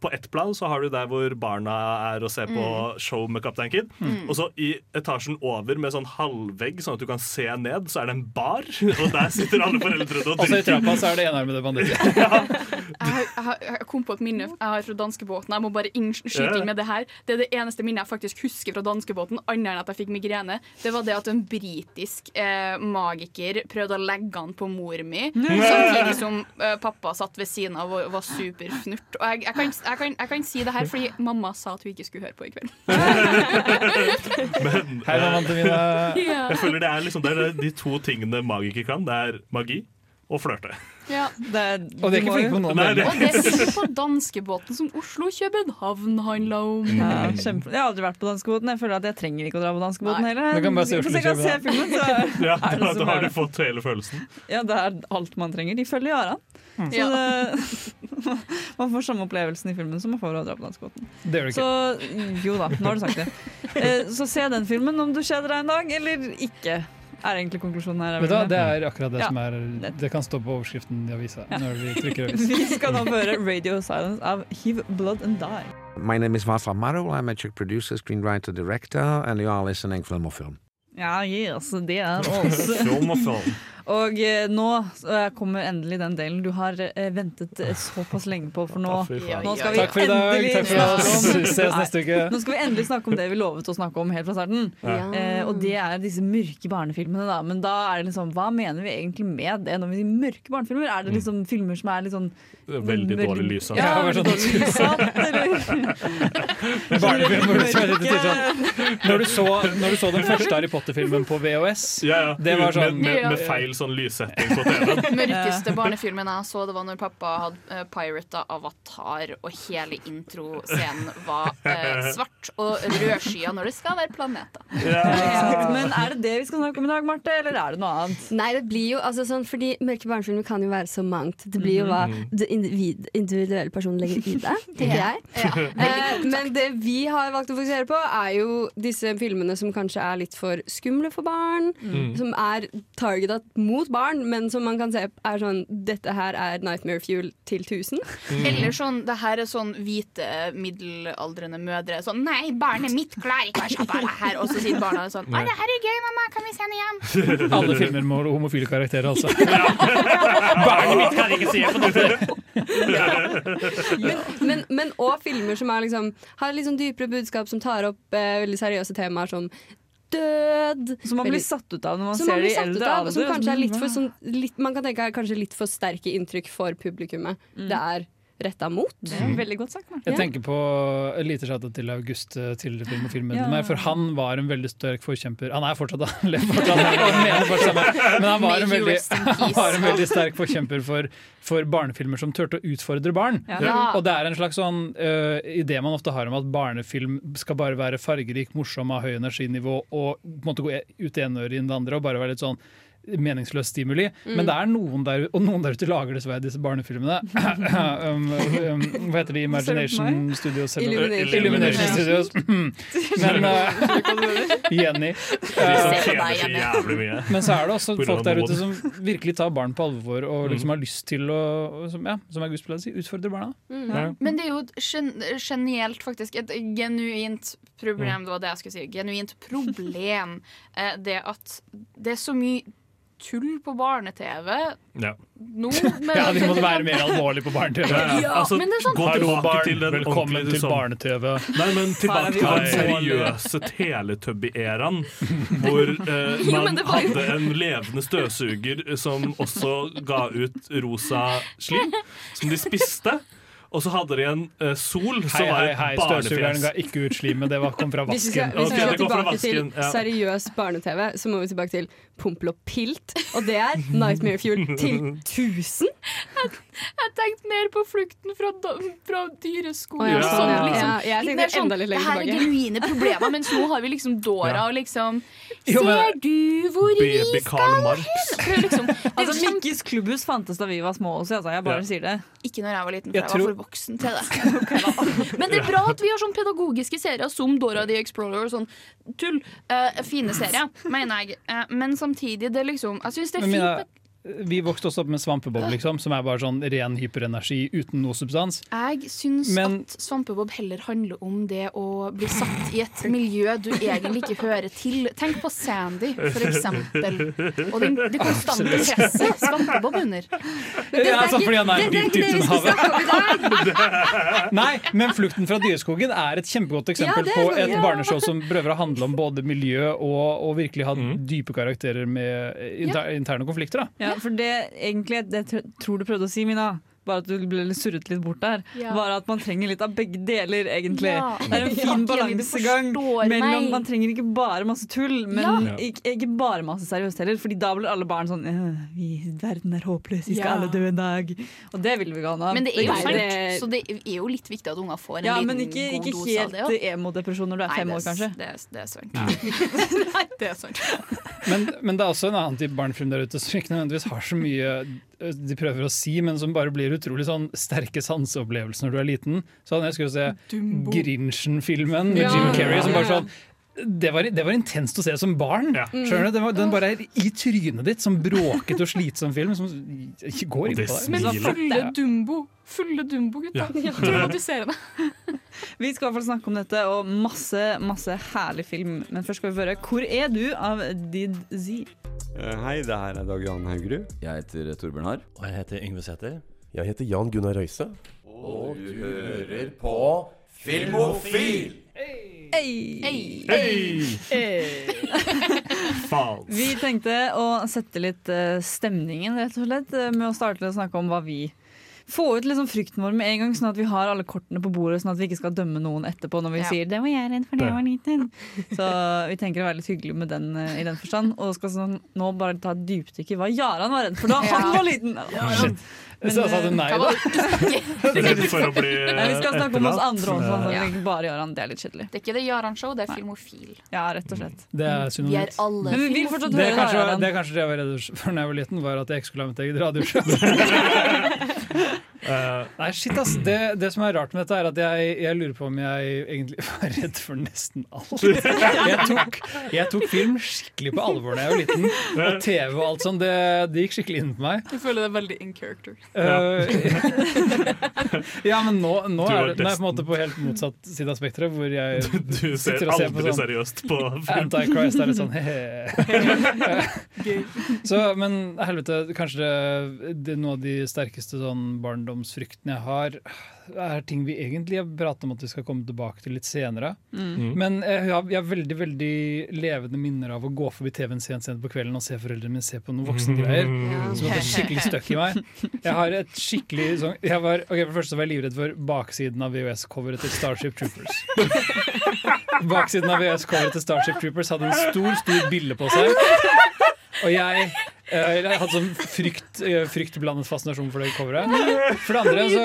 på ett plan så har du der hvor barna er og ser på Mm. show med Kaptein Kid. Mm. Og så i etasjen over med sånn halvvegg, sånn at du kan se ned, så er det en bar. Og der sitter alle foreldrene og så i trappa så er det enarmede banditter. Jeg, har, jeg, jeg kom på et minne jeg har fra danskebåten. Jeg må bare innskyte inn med det her. Det er det eneste minnet jeg faktisk husker fra danskebåten, annet enn at jeg fikk migrene. Det var det at en britisk eh, magiker prøvde å legge an på mor mi, samtidig som eh, pappa satt ved siden av og var superfnurt. Og jeg, jeg, kan, jeg, kan, jeg kan si det her fordi mamma sa at hun ikke skulle høre på i kveld. Men. Ja. Jeg føler det er, liksom, det er de to tingene magikere kan. Det er magi og flørte. Ja. Og de er ikke flinke på noen deler. Og det er på danskebåten som Oslo-København handla om. Ja, kjempe. Jeg har aldri vært på danskebåten. Jeg føler at jeg trenger ikke å dra på danskebåten Nei. heller. Du kan bare se filmen, så Ja, da, da har du fått hele følelsen. Ja, det er alt man trenger. De følger Jaran. Mm. Så det, man får samme opplevelsen i filmen som man får av å dra på danskebåten. Så jo da, nå har du sagt det. Eh, Så se den filmen om du kjeder deg en dag, eller ikke. Er egentlig konklusjonen her. Da, Det er akkurat det Ja. som er Det kan stå på overskriften i avisa Ja. når vi trykker avis. Vi skal nå høre Radio Silence av Hiv Blood and Die. My name is Václav Marou. I'm a Czech producer, screenwriter, director, and you are listening Film og Film. Ja, yes, det er oss. Film og film. Og eh, nå eh, kommer endelig den delen du har eh, ventet såpass lenge på, for nå, nå skal vi Takk for i dag. endelig Takk for oss. Ses neste uke. Nå skal vi endelig snakke om det vi lovet å snakke om helt fra starten. Ja. Eh, og det er disse mørke barnefilmene, da. Men da er det liksom, hva mener vi egentlig med det når vi sier mørke barnefilmer? Er det liksom filmer som er litt sånn Veldig dårlig lys. altså. Ja, veldig sånn- dårlig eller til sånn. Når du så, når du så den første Harry Potter-filmen på VHS Ja, ja. Det var sånn- med, med, med feil sånn lyssetting på TV-en. Mørkeste barnefilmen jeg så, det var når pappa hadde uh, pirata Avatar, og hele introscenen var eh, svart og rødskya når det skal være planeter. Men er det det vi skal snakke om i dag, Marte, eller er det noe annet? Nei, det blir jo altså sånn Fordi mørke barnefilmer kan jo være så mangt. Det blir jo hva det individ, individuelle personen legger i det, tenker jeg. Eh, men det vi har valgt å fokusere på, er jo disse filmene som kanskje er litt for skumle for barn. Som er targeta mot barn, men som man kan se er sånn Dette her er Nightmare Fuel til 1000. Eller sånn, det her er sånn hvite middelaldrende mødre. Sånn 'Nei, barnet mitt klarer ikke å se på det her.' Og så sier barna sånn 'Å, det her er gøy, mamma. Kan vi se den igjen?' Alle filmer med homofile karakterer, altså. Barnet mitt kan ikke se på dette! Men, men, men også filmer som er liksom, har sånn dypere budskap, som tar opp eh, veldig seriøse temaer som død. Som man blir satt ut av når man som man ser det blir i satt ut eldre som alder. kanskje er litt for, sånn, litt, man kan tenke er kanskje litt for sterke inntrykk for publikummet det er retta mot. Det er veldig godt sagt, Marte. Jeg tenker på lite chatta til August, til tidligere film- og filmen, Ja. for han var en veldig sterk forkjemper Han er fortsatt han lever fortsatt, og mener fortsatt men han var, en veldig, han var en veldig sterk forkjemper for, for barnefilmer som turte å utfordre barn. Ja. Og det er en slags sånn uh, idé man ofte har om at barnefilm skal bare være fargerik, morsom, ha høy energinivå og på en måte gå ut det ene øret inn det andre og bare være litt sånn meningsløs stimuli. Men det er noen der, og noen der ute lager dessverre disse barnefilmene. um, um, hva heter de? Imagination Studios? eller- Illumination. Illumination Studios. Men uh, Jenny. Uh, men så er det også folk der ute som virkelig tar barn på alvor og liksom har lyst til å som, ja, som August pleier å si, utfordre barna. Ja. Men det er jo genielt, faktisk. Et genuint problem. Det var det jeg skulle si. Genuint problem. Eh, det at det er så mye tull på barne-TV Ja. nå. med- Ja, de må være mer alvorlige på barne-TV. Ja, Altså, sånn gå tilbake barn. til den Velkommen til sånn- barne-TV. Nei, men tilbake til den seriøse Teletubby-æraen. Hvor eh, man jo- hadde en levende støvsuger som også ga ut rosa slim, som de spiste. Og så hadde de en uh, sol som Hei, var hei, et hei, støvsugeren ga ikke ut slimet, det var, kom fra Hvis vi skal, vasken. hvis vi skal tilbake til ja. seriøs barne-TV, så må vi tilbake til Pompel og Pilt. Og det er Nightmare Fuel til 1000. Jeg tenkte mer på flukten fra, fra dyreskolen. Ja, sånn, liksom. Ja, jeg tenkte sånn, enda litt lenger Det her er genuine problemer, mens nå har vi liksom Dora og liksom Ser du hvor vi skal hen? Det er liksom, Altså, Mikkis klubbhus fantes da vi var små også, altså, jeg bare Ja. sier det. Ikke når jeg var liten, for Jeg jeg, tror- var for voksen til det. Men det er bra at vi har sånn pedagogiske serier som Dora the Explorer og sånn tull. Uh, fine serier, mener jeg. Uh, men samtidig, det liksom Jeg syns det er fint vi vokste også opp med svampebob, liksom, som er bare sånn ren hyperenergi uten noe substans. Jeg syns Men- at Svampebob heller handler om det å bli satt i et miljø du egentlig ikke hører til. Tenk på Sandy, for eksempel. Og den, det konstante presset Svampebob under. Ja, sånn fordi han er det- det er dypt ikke det vi uten skal snakke om i havet. Nei, men 'Flukten fra dyreskogen' er et kjempegodt eksempel Ja, er på et ja. barneshow som prøver å handle om både miljø og, og virkelig ha dype karakterer med inter, interne konflikter. Da. Ja, for det egentlig det tror du prøvde å si, Mina, bare at du ble litt surret litt bort der, Ja. var at man trenger litt av begge deler, egentlig. Ja. Det er en fin ja, balansegang mellom meg. Man trenger ikke bare masse tull, men Ja. ikke, ikke bare masse seriøst heller, Fordi da blir alle barn sånn «Øh, vi, Verden er håpløs, vi skal Ja. alle dø en dag. Og det vil vi ikke ha nå. Men det er jo sant, det- så det er jo litt viktig at unger får en Ja, liten men ikke, god dose av helt det. ikke helt emodepresjon når du er Nei, fem år, kanskje. Det, er- det er sant. Nei, det er sant. Men, men det er også en annen type barnefilm der ute som ikke nødvendigvis har så mye de prøver å si, men som bare blir utrolig sånn sterke sanseopplevelser når du er liten. Så hadde jeg skulle se. Grinchen-filmen med Ja. Jim Carrey. Som bare sånn det var, det var intenst å se som barn. Skjønner du? Den, var, den bare er i trynet ditt, som bråket og slitsom film. Som går inn på deg. Men fulle Dumbo, fulle Dumbo, gutta. Ja. Traumatiserende. Vi skal i hvert fall snakke om dette og masse masse herlig film. Men først skal vi høre 'Hvor er du?' av Did Z. Eh, Hei, det her er Dag Jan Haugerud. Jeg heter Torbjørn Harr. Og jeg heter Yngve Sæther. Jeg heter Jan Gunnar Røise. Og du hører på Filmofil! Faen. Vi tenkte å sette litt eh, stemningen rett og slett eh, med å starte å snakke om hva vi Få ut liksom frykten vår med en gang, sånn at vi har alle kortene på bordet. Sånn at vi ikke skal dømme noen etterpå når vi Ja. sier 'det var jeg redd for da jeg Det. var liten'. Så vi tenker å være litt hyggelig med den eh, i den forstand. Og skal sånn, nå bare ta et dypdykk i hva Jaran var redd for da han var liten. Shit. Så sa du nei, da? Redd for å bli Nei, vi skal snakke om oss andre også. sånn, Ja. ikke bare Jaran. Det er litt kjedelig. Det er ikke det Jaran-show, det er Filmofil. Ja, rett og slett. Det er Vi er alle Men vi vil fortsatt høre Jaran. det er kanskje det jeg var redd for da jeg var liten, var at jeg ikke skulle ha mitt eget radioshow. Eh, nei, shit ass det, det som er rart med dette, er at jeg, jeg lurer på om jeg egentlig var redd for nesten alt. Jeg tok, jeg tok film skikkelig på alvor da jeg var liten, og TV og alt sånt. Det, det gikk skikkelig inn på meg. Jeg føler det er veldig in character. Uh, ja, men nå, nå, er, det, nå er jeg på en måte på helt motsatt side av spekteret, hvor jeg Du ser og ser på aldri sånn seriøst på film. Antichrist er litt sånn he-he. Så, men helvete, kanskje det, det er noe av de sterkeste sånn barndomsfryktene jeg har, er ting vi egentlig har pratet om at vi skal komme tilbake til litt senere. Mm. Men jeg har, jeg har veldig veldig levende minner av å gå forbi TV-en sent sent på kvelden og se foreldrene mine se på noen voksengreier. Mm. Som hadde skikkelig støkk i meg. Jeg har et skikkelig sånn jeg var, okay, For det første var jeg livredd for baksiden av VHS-coveret til Starship Troopers. Baksiden av VHS-coveret til Starship Troopers hadde en stor, stor bille på seg. Og jeg, eh, jeg hadde sånn frykt, eh, fryktblandet fascinasjon for det coveret. For det andre så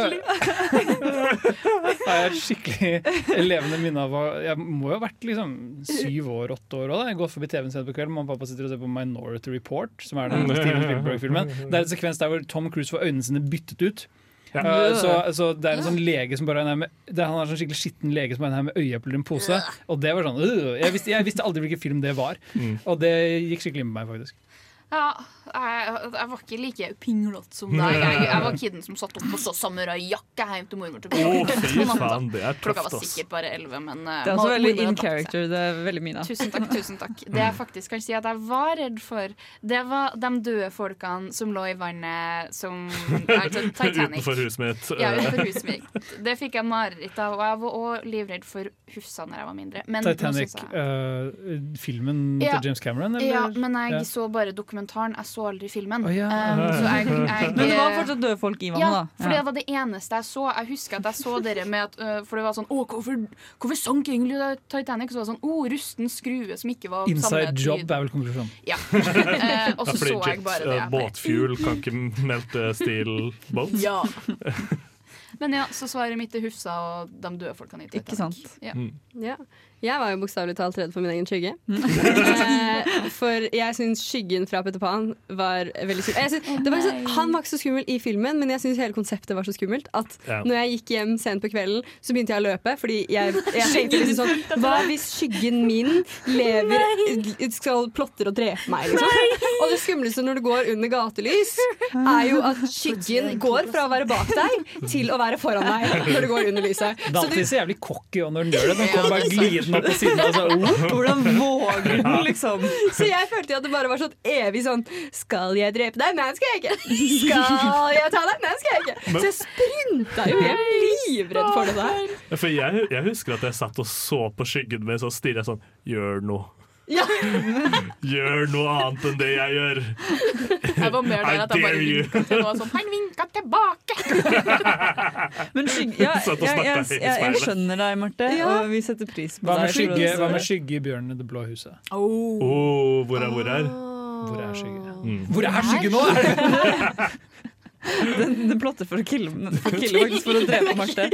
har jeg et skikkelig levende minne av Jeg må jo ha vært liksom syv år, åtte år òg. Jeg går forbi TV-en sent på kvelden. Mamma og pappa sitter og ser på Minority Report, som er den Steven Spielberg-filmen. Det er en sekvens der hvor Tom Cruise får øynene sine byttet ut. Ja. Uh, så, så det er en sånn lege som bare er med, det er, Han er en sånn skikkelig skitten lege som er en her med øyeepler i en pose. Og det var sånn uh, jeg, visste, jeg visste aldri hvilken film det var. Og det gikk skikkelig inn på meg, faktisk. Ja, jeg, jeg var ikke like pinglete som deg. Jeg, jeg var kiden som satt opp og så samuraijakke hjem til mormor. til oh, fy faen, det er Klokka var sikkert bare elleve, men eh, Det er også veldig in character. Det er veldig Mina. Tusen takk. tusen takk Det jeg faktisk kan si at jeg var redd for, det var de døde folkene som lå i vannet som altså Titanic. Utenfor huset mitt. Ja, utenfor huset mitt. Det fikk jeg mareritt av, og jeg var også livredd for hufsa når jeg var mindre. Men Titanic, jeg- Titanic-filmen Ja. til James Cameron? Eller? Ja, men jeg Ja. så bare dokumentar dokumentaren. Jeg så aldri filmen. Oh, ja. Um, så jeg, jeg, Men det var fortsatt døde folk i vannet, ja, da. For Ja. det var det eneste jeg så. Jeg husker at jeg så dere med at uh, For det var sånn Å, hvorfor, hvorfor sank egentlig Titanic? Så var det sånn Å, rusten skrue som ikke var Inside samme job tid. er vel konklusjonen. Ja. uh, og så Ja, fordi så jeg bare det. Uh, Båtfuel kan ikke melte steel boats. Ja. Men ja, så svaret mitt er Hufsa og de døde folkene i Titanic. Ikke sant? Ja. Mm. Ja. Jeg var jo bokstavelig talt redd for min egen skygge. Eh, for jeg syns skyggen fra Peter Pan var veldig skummel. Jeg synes, det var ikke sånn, han var ikke så skummel i filmen, men jeg syns hele konseptet var så skummelt at Ja. når jeg gikk hjem sent på kvelden, så begynte jeg å løpe. Fordi jeg, jeg tenkte liksom sånn Hva hvis skyggen min lever skal plotter og drepe meg, liksom? Og det skumleste når du går under gatelys, er jo at skyggen går fra å være bak deg til å være foran deg når du går under lyset. Det er Så du- alltid så jævlig cocky når den gjør det. Den kommer bare glidende opp på siden. Altså, oh. Hvordan våger den, liksom? Så jeg følte at det bare var sånn evig sånn Skal jeg drepe deg? Nei, det skal jeg ikke. Skal jeg ta deg? Nei, skal jeg ikke. Så jeg sprinta jo hjem livredd for det der. For jeg, jeg husker at jeg satt og så på skyggen min, så stirra jeg sånn Gjør noe. Ja. Gjør noe annet enn det jeg gjør. Jeg var mer der at jeg bare vinka til noe sånn Han vinka tilbake! Men skygge, ja, jeg, jeg, jeg, jeg skjønner deg, Marte, Ja. og vi setter pris på deg. skygge, hva med skygge i Bjørnen i det blå huset? Oh, hvor er hvor er? Hvor er skygge? Mm. Hvor er skygge nå? Er? Den, den plotter for å kille, for å kille faktisk for å drepe Marte.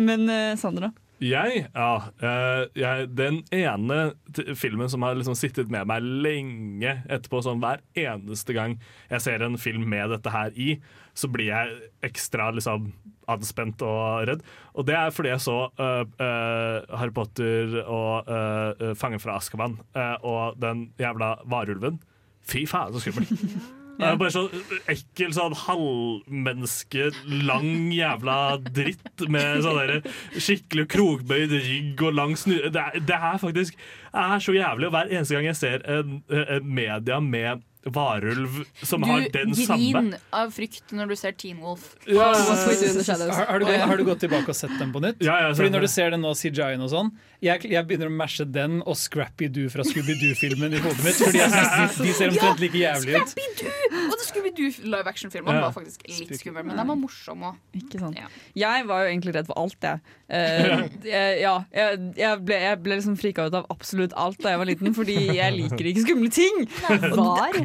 Men eh, Sandra? Jeg, ja eh, jeg, Den ene t filmen som har liksom sittet med meg lenge etterpå, sånn hver eneste gang jeg ser en film med dette her i, så blir jeg ekstra liksom anspent og redd. Og det er fordi jeg så uh, uh, Harry Potter og uh, Fangen fra Askeman eh, og den jævla varulven. Fy faen, så skummel. Det er bare sånn ekkel, sånn halvmenneske, lang jævla dritt med sånn der skikkelig krogbøyd rygg og lang snu... Det det er faktisk er så jævlig. Og hver eneste gang jeg ser en, en media med varulv som har den samme Du griner av frykt når du ser Teen Wolf. Ja, Har, har, du, gått- har du gått tilbake og sett den på nytt? Ja, ja, Fordi Når du ser den nå, CJI-en og sånn jeg, jeg begynner å mashe den og Scrappy-Doo fra Scooby-Doo-filmen i hodet mitt. Fordi jeg synes de, de ser omtrent like jævlig ut. Scrappy-Doo! Og det Scooby-Doo live action-filmene Ja. var faktisk litt skumle, men de var morsomme òg. Jeg var jo egentlig redd for alt, jeg. Uh, jeg- ja, jeg, jeg, ble, jeg ble liksom frika ut av absolutt alt da jeg var liten, fordi jeg liker ikke skumle ting. Var?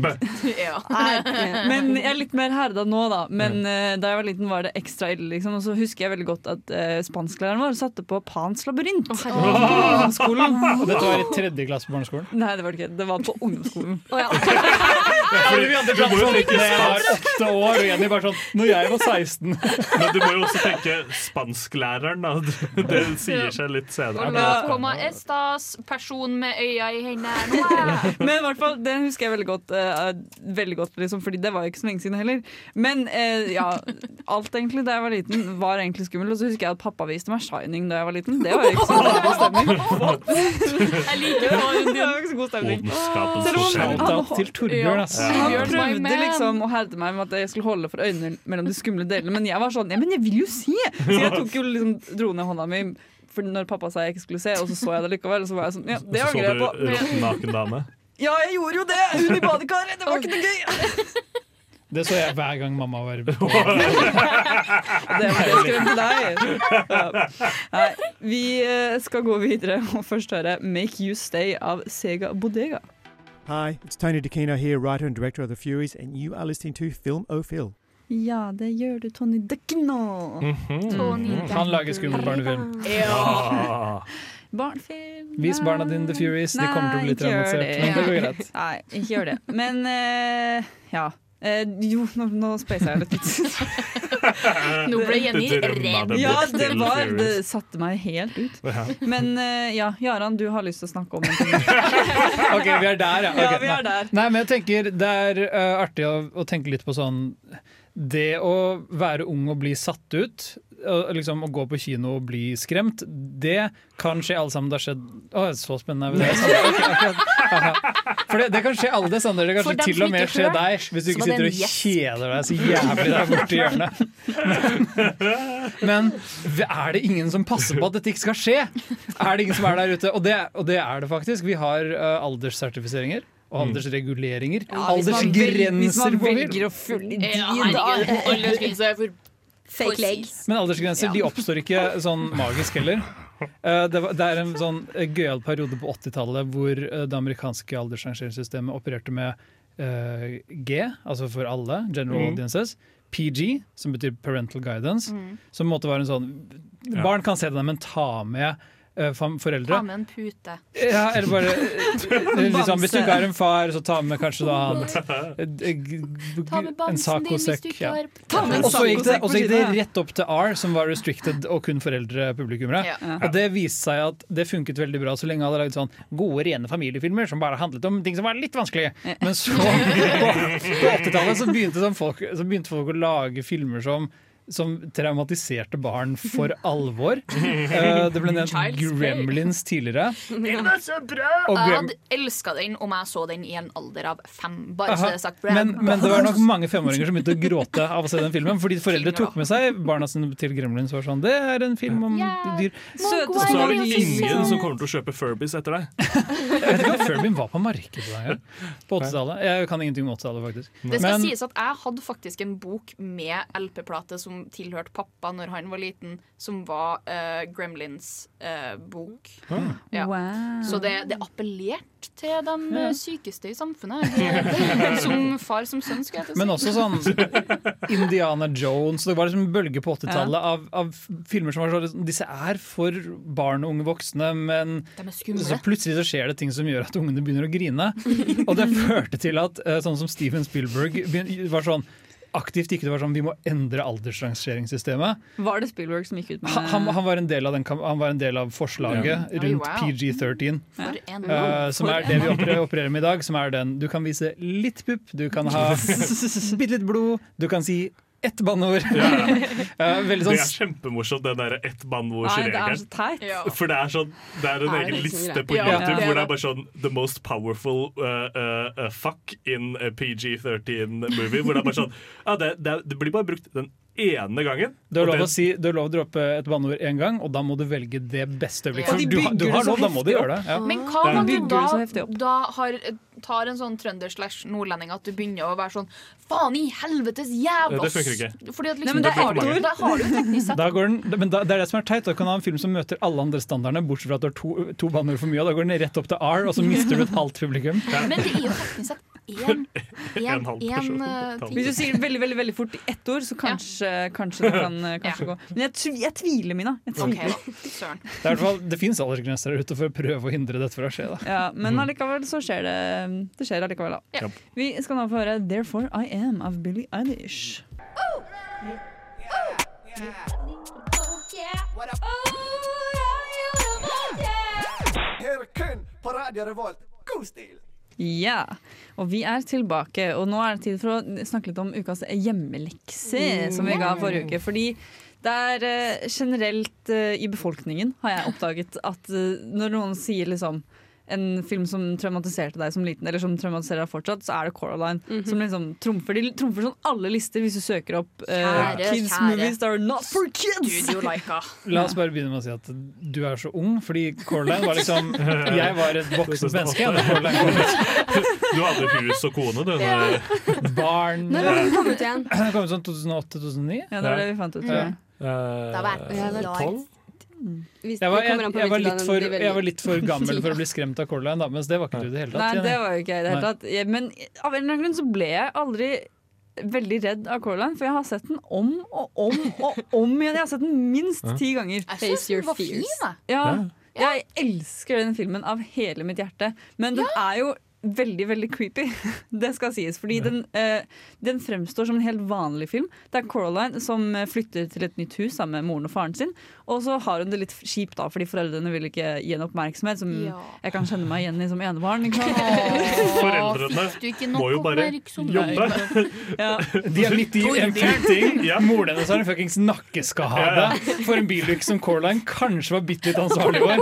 ja. Men jeg er litt mer herda nå, da. Men uh, da jeg var liten, var det ekstra ille. Liksom. Og så husker jeg veldig godt at uh, spansklæreren vår satte på Pans labyrint. på ungdomsskolen. Og dette var i tredje klasse på barneskolen? Nei, det var det ikke. Det var på ungdomsskolen. Fordi vi andre Du må jo pratet tenke sånn jeg var åtte år, og Jenny bare sånn Når jeg var 16 Men du må jo også tenke spansklæreren, da. Det sier seg litt senere. Hola, komma estas, person med øya i hendene. Men i hvert fall, den husker jeg veldig godt, uh, veldig godt liksom, fordi det var jo ikke så lenge siden heller. Men uh, ja, alt egentlig da jeg var liten, var egentlig skummelt. Og så husker jeg at pappa viste meg 'Shining' da jeg var liten. Det var jo ikke så veldig stemning. Jeg liker det. Det var ikke så god stemning. Ondskapens Selv om Shout-out til Torbjørn, ass. Ja. Han prøvde liksom å herde meg med at jeg skulle holde for øynene mellom de skumle delene, men jeg var sånn Ja, men jeg vil jo se! Så jeg tok jo liksom, dro ned hånda mi for når pappa sa jeg ikke skulle se, og så så jeg det likevel. Og så var jeg sånn Ja, det angrer jeg så på. du naken dame. Ja, jeg gjorde jo det! Hun i badekaret! Det var ikke noe gøy! Det så jeg hver gang mamma var på Det var det skremte deg. Ja. Nei, vi eh, skal gå videre og først høre 'Make You Stay' av Sega Bodega. Hi, it's Tony DeCino here, writer and director of The Furies, and you are listening to Film O Phil. Ja, det gjør du, Tony Dekkino. Tony Han lager skummel barnefilm. Ja. Barnefilm. Vis barna dine The Furies. De kommer til å bli Nei, traumatisert. Men det går greit. Nei, ikke gjør det. Men uh, ja. Eh, jo, nå, nå speisa jeg litt. Nå ble Jenny redd. Ja, det, var, det satte meg helt ut. Men eh, ja, Jaran, du har lyst til å snakke om en ting. Ok, vi er der, ja. Ja, vi er der. Nei, men jeg tenker Det er uh, artig å, å tenke litt på sånn Det å være ung og bli satt ut, liksom å gå på kino og bli skremt, det kan skje alle sammen. Det har skjedd Å, så spennende det. For det, det kan skje alle det, Sander. Det kan skje til og med skje deg hvis du ikke sitter og kjeder deg så jævlig der borte i hjørnet. Men er det ingen som passer på at dette ikke skal skje? Er det ingen som er der ute? Og det, og det er det faktisk. Vi har uh, alderssertifiseringer. Og aldersreguleringer. Ja, man hvis man velger å følge de, Ja, da aldersgrense for Fake leg. Men aldersgrenser de oppstår ikke sånn magisk heller. Eh, Det, var, det er en sånn eh, gøyal periode på 80-tallet hvor eh, det amerikanske aldersrangeringssystemet opererte med eh, G, altså for alle, general Mm. audiences. PG, som betyr parental guidance. Mm. Som måtte være en sånn Barn kan se den, men ta med foreldre. Ta med en pute. Ja, eller bare eh, liksom, Hvis du ikke har en far, så ta med kanskje da han eh, Ta med En bamsen din hvis du sacosekk. ikke Ja. har Ta med en Og så gikk, det, og så gikk det rett opp til R, som var restricted og kun foreldrepublikummere. Ja. Og det viste seg at det funket veldig bra så lenge jeg hadde lagd sånn gode, rene familiefilmer som bare handlet om ting som var litt vanskelig. Men så, på, på 80-tallet, så, begynte sånn folk- så begynte folk å lage filmer som som traumatiserte barn for alvor. Uh, det ble nevnt Gremlins tidligere. Den er så bra! Og Jeg hadde elska den om jeg så den i en alder av fem. Bare så det sagt. Men, men det var nok mange femåringer som begynte å gråte av å se den filmen. Fordi foreldre tok med seg barna sine til Gremlins og var sånn Det er en film om dyr. Og så er det ingen som kommer til å kjøpe Furbies etter deg. Jeg vet ikke om Furbien var på markedet da. På 80-tallet. Jeg kan ingenting om 80-tallet, faktisk. Det skal Men sies at jeg hadde faktisk en bok med LP-plate som tilhørte pappa når han var liten, som var uh, Gremlins-bok. Ah. ja. Wow. Så det, det appellerte til de ja. sykeste i samfunnet. Som far som sønn, skulle jeg til å si. Men også sånn Indiana Jones. Det var liksom en bølge på 80-tallet av, av filmer som var sånn Disse er for barn og unge voksne, men så plutselig så skjer det ting som gjør at ungene begynner å grine. Og det førte til at eh, sånn som Steven Spielberg var sånn aktivt ikke det var sånn vi må endre aldersrangeringssystemet. Var det Spielberg som gikk ut med Han, han, han, var en del av den, han var en del av forslaget Ja. Oi, rundt wow. PG-13. For en eh, som er det vi opererer, opererer med i dag. Som er den Du kan vise litt pupp, du kan ha bitte litt blod, du kan si ett banneord. Ja, ja. Sånn... Det er kjempemorsomt, den derre ett er banneordsregelen. så teit. For det er sånn Det er en Er egen liste på Ja, YouTube det hvor det er bare sånn The most powerful uh, uh, uh, fuck in a PG-13 movie. Hvor det er bare sånn ja, det, det, det blir bare brukt den ene gangen. Du har lov det- å si, du har lov å droppe et banneord én gang, og da må du velge det beste øyeblikket. Ja. Du, har- du har lov, da må du gjøre det. Ja. Men hva om du da, da har, tar en sånn trønder slash nordlending at du begynner å være sånn Faen i helvetes jævla det funker ikke. Fordi at Nei, liksom, men det da er har du- Da har du teknisk sett Da går den, men da, det er det som er teit. Da kan du ha en film som møter alle andre standardene, bortsett fra at du har to, to banneord for mye. Og da går den rett opp til R, og så mister du et halvt publikum. Men det er jo teknisk sett én person. Hvis du sier det veldig veldig, veldig fort i ett ord, så kanskje, kanskje det kan eh, kanskje gå. Men jeg, jeg tviler, Mina. Jeg tviler. Okay, Det, er fall, det fins aldersgrenser der ute for å prøve å hindre dette fra å skje. Da. Ja, men allikevel så skjer det Det skjer allikevel, da. Ja. Vi skal nå få høre 'Therefore I Am' av Billie Eilish. Her kun på Radio Revolt. God stil! Ja, og vi er tilbake. Og nå er det tid for å snakke litt om ukas hjemmelekse, som vi ga forrige uke. Fordi det er eh, generelt eh, i befolkningen, har jeg oppdaget, at eh, når noen sier liksom en film som traumatiserte deg som liten, eller som traumatiserer deg fortsatt, så er det Coraline. Som liksom trumfer, de trumfer sånn alle lister hvis du søker opp uh, Kjære, kids kjære. movies that are not for kids! Studio like La oss bare begynne med å si at du er så ung, fordi Coraline var liksom Jeg var et voksent menneske. kom ut. Du hadde hus og kone, du. Ja. Barn Når har den kommet igjen? Den kom ut sånn 2008-2009. Ja, det var det vi fant ut. tror jeg. Da var jeg Eh, tolv. Hvis Jeg var, jeg, jeg, jeg, var litt for, jeg var litt for gammel for å bli skremt av Coraline, da, mens det var ikke du i det hele tatt. Nei, det var jo ikke jeg i det hele tatt. Men av en eller annen grunn så ble jeg aldri veldig redd av Coraline, for jeg har sett den om og om og om igjen. Jeg har sett den minst ti ganger. Jeg synes den var fin. Ja, jeg elsker den filmen av hele mitt hjerte, men den er jo veldig, veldig creepy. Det skal sies. Fordi den, eh, den fremstår som en helt vanlig film. Det er Coraline som eh, flytter til et nytt hus sammen med moren og faren sin. Og så har hun det litt kjipt, da, fordi foreldrene vil ikke gi henne oppmerksomhet, som Ja. jeg kan kjenne meg igjen i som enebarn. Foreldrene må jo bare jobbe. Ja. De er midt i en flytting. Moren hennes har en fuckings nakkeskade for en bilulykke som Coraline kanskje var bitte litt ansvarlig for.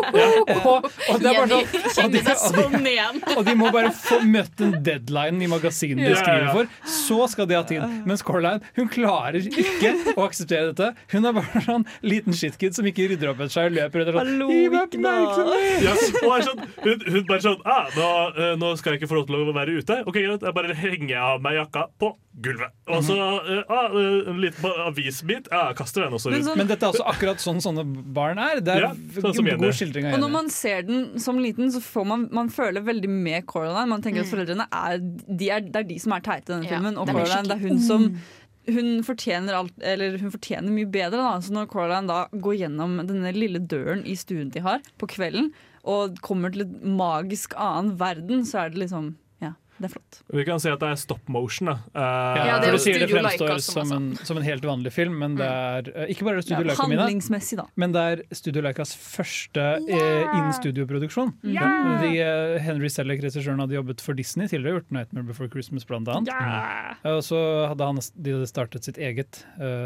Og, og det er bare sånn og de, og, de, sånn og de må bare få møtt en deadline i magasinet de Ja, ja, skriver for, så skal de ha tid. Mens Coraline hun klarer ikke å akseptere dette. Hun er bare sånn liten shitkid som ikke rydder opp etter seg og løper etter sånn Gi meg oppmerksomhet! Ja, og er sånn, hun, hun bare sånn ah, nå, eh, nå skal jeg ikke få lov til å være ute. Ok, greit, Jeg bare henger av meg jakka på gulvet. Og så eh, ah, eh, en liten avisbit. Ja, jeg kaster den også ut. Men, ut. dette er også akkurat sånn sånne barn er. Det er Ja, sånn som en god skildring av Og når man ser den som liten, så får man, man føler veldig med Coraline. Man tenker at foreldrene er, de er, det er de som er teite i denne Ja, filmen. Og Coraline, det er hun som ung. Hun fortjener, alt, hun fortjener mye bedre. Da. Så når Coraline da går gjennom denne lille døren i stuen de har på kvelden, og kommer til et magisk annen verden, så er det liksom Ja, det er flott. Vi kan si at det er stop motion. Da. Uh, Ja, det er for du sier det fremstår som som en, som en helt vanlig film, men det er eh, ikke bare det Studio Ja, Leica mine, da. men det er Studio Leicas første eh, in-studio-produksjon. Yeah! De, eh, Henry Selleck, regissøren, hadde jobbet for Disney tidligere, gjort 'Nightmare Before Christmas' blant annet. Ja. Eh, Og så hadde han, de hadde startet sitt eget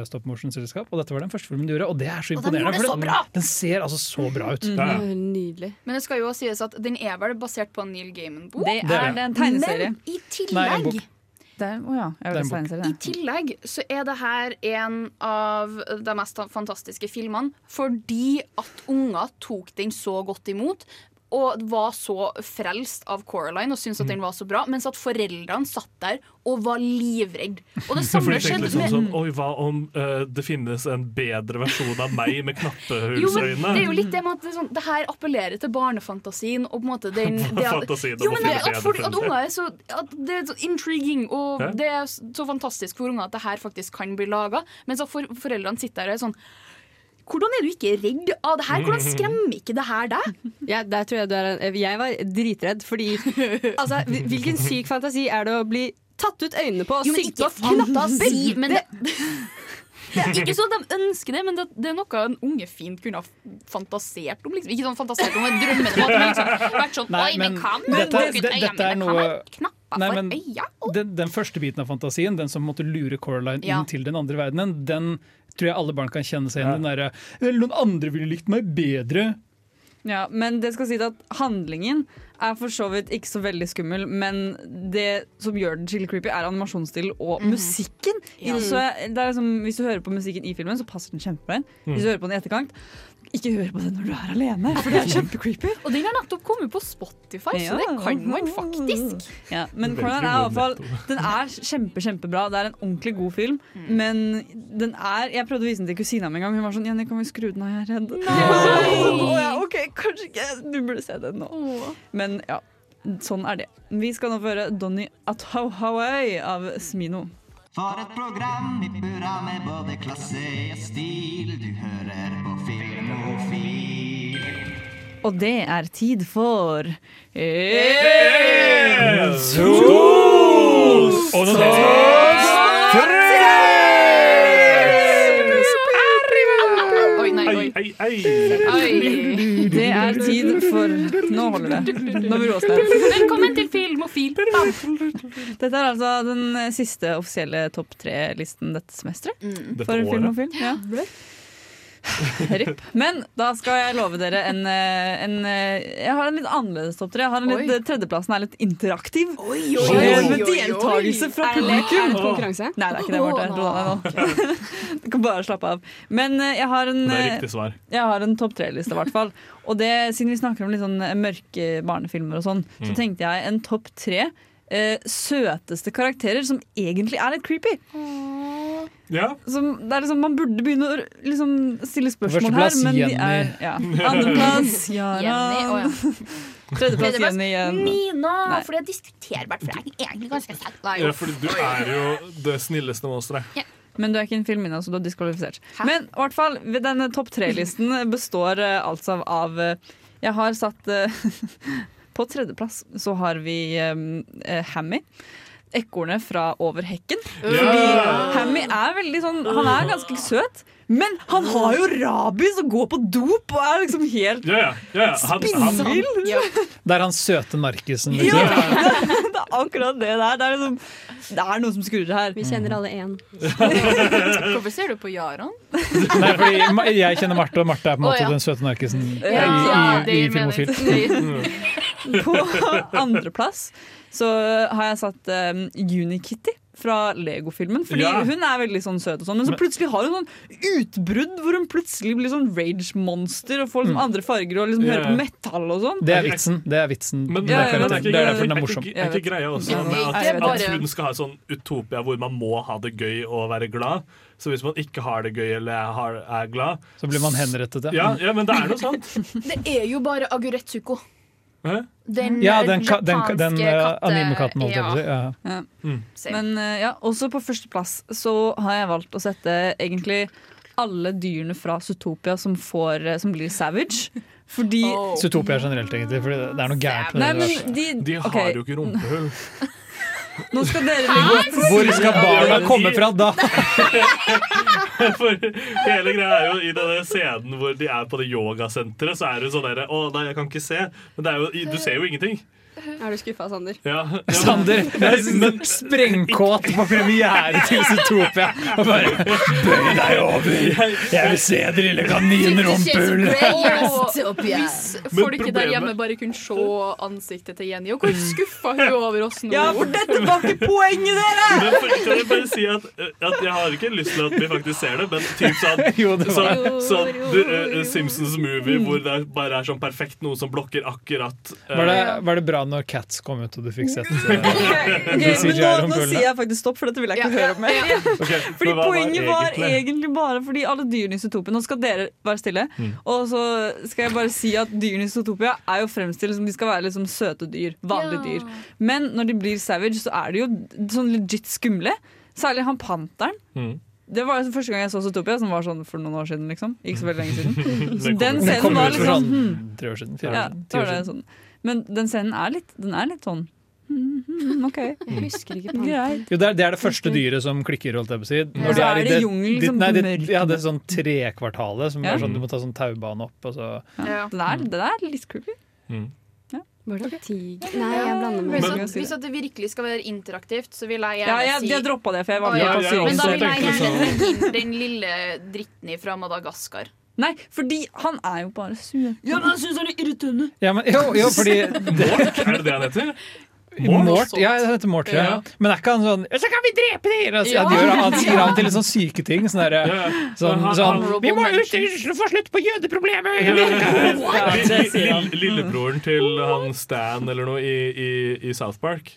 stop motion-selskap, og dette var den første filmen de gjorde, og det er så imponerende. Den, så den, den ser altså så bra ut. Nydelig. Men det skal jo også sies at den er vel basert på en Neil Gaiman-bok. Det er det, en tegneserie. Men i Nei, en tillegg bok. Ja, vil en tegneserie. I tillegg så er det her en av de mest fantastiske filmene fordi at unger tok den så godt imot. Og var så frelst av Coraline og syntes at den var så bra, mens at foreldrene satt der og var livredd. Og det samme de skjedde liksom med sånn Oi, hva om uh, det finnes en bedre versjon av meg med knappehullsøyne? det er jo litt det med at det, sånn, det her appellerer til barnefantasien. Og på en måte den, det at, jo, men det, at, folk, at unger er så at Det er så intriguing, og det er så fantastisk for unger at det her faktisk kan bli laga. Mens at for, foreldrene sitter der og er sånn Hvordan er du ikke redd av det her? Hvordan skremmer ikke det her deg? Ja, der tror jeg du er en, Jeg var dritredd, fordi altså, Hvilken syk fantasi er det å bli tatt ut øynene på og ikke på av fantasi, men det, det er ikke sånn at de ønsker det, men det, det er noe en unge fint kunne ha fantasert om. Liksom. Ikke sånn fantasert om en drømmende måte, men liksom vært sånn Nei, Oi, men men kan dette- man bruke det- øynene dette er mine? noe- Kan man knapper Nei, for men øya? den, den første biten av fantasien, den som måtte lure Coraline Ja. inn til den andre verdenen, den tror jeg alle barn kan kjenne seg igjen i. Den derre noen andre ville likt meg bedre. Ja, men det skal si at handlingen er for så vidt ikke så veldig skummel, men det som gjør den skikkelig creepy, er animasjonsstilen og musikken. Ja. så det er liksom, hvis du hører på musikken i filmen, så passer den kjempebra inn. Hvis du hører på den i etterkant, ikke hør på det når du er alene, for det er kjempecreepy. Og den har nettopp kommet på Spotify, så det kan man faktisk. Ja, men Conan er i god hvert fall Den er kjempe, kjempebra. Det er en ordentlig god film. Mm. Men den er Jeg prøvde å vise den til kusina mi en gang. Hun var sånn 'Jenny, kan vi skru den av? Jeg er redd'. Å ja, OK, kanskje ikke. Du burde se den nå. Men ja, sånn er det. Vi skal nå få høre 'Donny at av Smino. For et program i burra med både klasse og stil. Du hører på Filmofil. Og det er tid for En, to, og nå Oi, nei, oi. Det er tid for Nå holder det. Nå må vi roe oss ned. Velkommen til Filmofil. Dette er altså den siste offisielle topp tre-listen dette semesteret. Dette For året. film og film. Ja. Ripp. Men da skal jeg love dere en, eh, en eh, Jeg har en litt annerledes topp tre. Jeg har en litt, Tredjeplassen er litt interaktiv. oi, oi, oi, Med deltakelse fra Er publikum. Er det konkurranse? Nei, det er ikke det, Marte. Oh, no. Du kan bare slappe av. Men eh, jeg har en Det er eh, riktig svar. jeg har en topp tre-liste, i hvert fall. Og det, siden vi snakker om litt sånn mørke barnefilmer og sånn, så Mm. tenkte jeg en topp tre eh, søteste karakterer som egentlig er litt creepy. Ja. Som, det er liksom, man burde begynne å liksom, stille spørsmål her, Førsteplass, men de er ja. Andreplass Jaran. Jenny, å ja. Tredjeplass Jenny igjen. Mina, Nei. for jeg er diskuterbart. For jeg er egentlig ganske. Nei, Ja, fordi du er jo det snilleste monsteret. Men du er ikke en filmina, så du er diskvalifisert. Men i hvert fall, denne topp tre-listen består uh, altså av eh, Jeg har satt uh, På tredjeplass så har vi eh, Hammy. Ekornet fra Over hekken. Fordi Hammy er veldig sånn Han er ganske søt, men han har jo rabies og går på dop og er liksom helt yeah, yeah. ja, ja. Det er han søte narkisen. Ja, Liksom. det, det er akkurat det der. Det er, liksom, det er noe som skurrer her. Vi kjenner alle én. Hvorfor ser du på Jaron? Nei, fordi Jeg kjenner Marte, og Marte er på en måte måte ja. den søte narkisen i, Ja, i, i gir. Filmofil. på andreplass så har jeg satt um, Unikitty fra Lego-filmen. Fordi Ja. hun er veldig sånn søt, og sånn men så plutselig har hun sånn utbrudd hvor hun plutselig blir sånn rage-monster og får liksom Mm. andre farger og liksom yeah. hører på metall og sånn. Det er vitsen. Det er vitsen. Men Ja, ja, det er derfor den er morsom. er ikke greia også med at, at hun skal ha sånn utopia hvor man må ha det gøy og være glad? Så hvis man ikke har det gøy eller er, har, er glad Så blir man henrettet, ja. ja, men det er noe sant. Det er jo bare Aguretsuko. Hæ? Den, Ja, den, ka- den, den katte- animekatten, holdt jeg på å si. ja. Ja. Ja. Mm. Men eh, ja, også på førsteplass så har jeg valgt å sette egentlig alle dyrene fra Zootopia som, får, eh, som blir savage. Fordi Zootopia generelt, egentlig. Fordi det er noe gærent med Nei, det. de, De har okay. jo ikke rumpehull. Nå skal dere legge Hvor skal barna komme fra da? For hele greia er jo i denne scenen hvor de er på det yogasenteret, så er det sånn derre Å nei, jeg kan ikke se. Men jo, du ser jo ingenting. Er du skuffa, Sander? Ja, ja. Sander er sprengkåt på premiere til Zootopia. Og bare Bøy deg over! Jeg vil se det lille kaninrumpehullet! Hvis folk der hjemme bare kunne se ansiktet til Jenny, og hvor skuffa hun er over oss nå. Ja, for dette var ikke poenget, dere! Men for, kan jeg bare si at, at jeg har ikke lyst til at vi faktisk ser det, men typ sånn, Jo, det var sånn, sånn uh, Simpsons movie hvor det bare er sånn perfekt noe som blokker akkurat uh, Var det, var det bra når Cats kom ut og du fikk sett uh, Ok, de men nå, nå sier jeg faktisk stopp, for dette vil jeg ikke høre mer. Ok, Fordi Poenget var Poenget var egentlig? egentlig bare fordi alle dyrene i Zootopia Nå skal dere være stille. Mm. Og så skal jeg bare si at dyrene i Zootopia er jo fremstilt som de skal være liksom søte dyr. Vanlige dyr. Men når de blir savage, så er de jo sånn legit skumle. Særlig han panteren. Mm. Det var liksom første gang jeg så Zootopia, som var sånn for noen år siden. liksom Ikke så veldig lenge siden. Så den. Scenen var liksom sånn hmm. tre år siden. Fire år siden. det Ti var det sånn. Men den scenen er litt, den er litt sånn hmm, OK. Jeg husker ikke Greit. Jo, det, er, det er det første dyret som klikker, holdt jeg på å si. Når Ja. de er i det jungel, de- sånn nei, det, ja, det er sånn trekvartalet som Ja. er sånn du må ta sånn taubane opp. Og så. Ja. Den, er, den er litt creepy. Mm. Var det tiger? Nei, jeg blander meg. Hvis, Men- hvis at det virkelig skal være interaktivt, så vil jeg Ja, jeg, si jeg droppa det, for jeg var med ja, på ja, Men da vil jeg gjerne legge inn den lille dritten fra Madagaskar. Nei, fordi han er jo bare sur. Ja, men jeg syns han er irriterende. Ja, men, jo, jo, fordi det, Er det det han heter? Mort, ja, han heter Mort, ja. Ja. Men er ikke han sånn Så kan vi drepe dere! Altså, Ja. han, gjør, han sier han til litt sånn syke ting. Sånn derre Ja. sånn, Han- sånn Vi må ut, få slutt på jødeproblemet! Ja, Lillebroren til han Stan eller noe i, i, i South Park.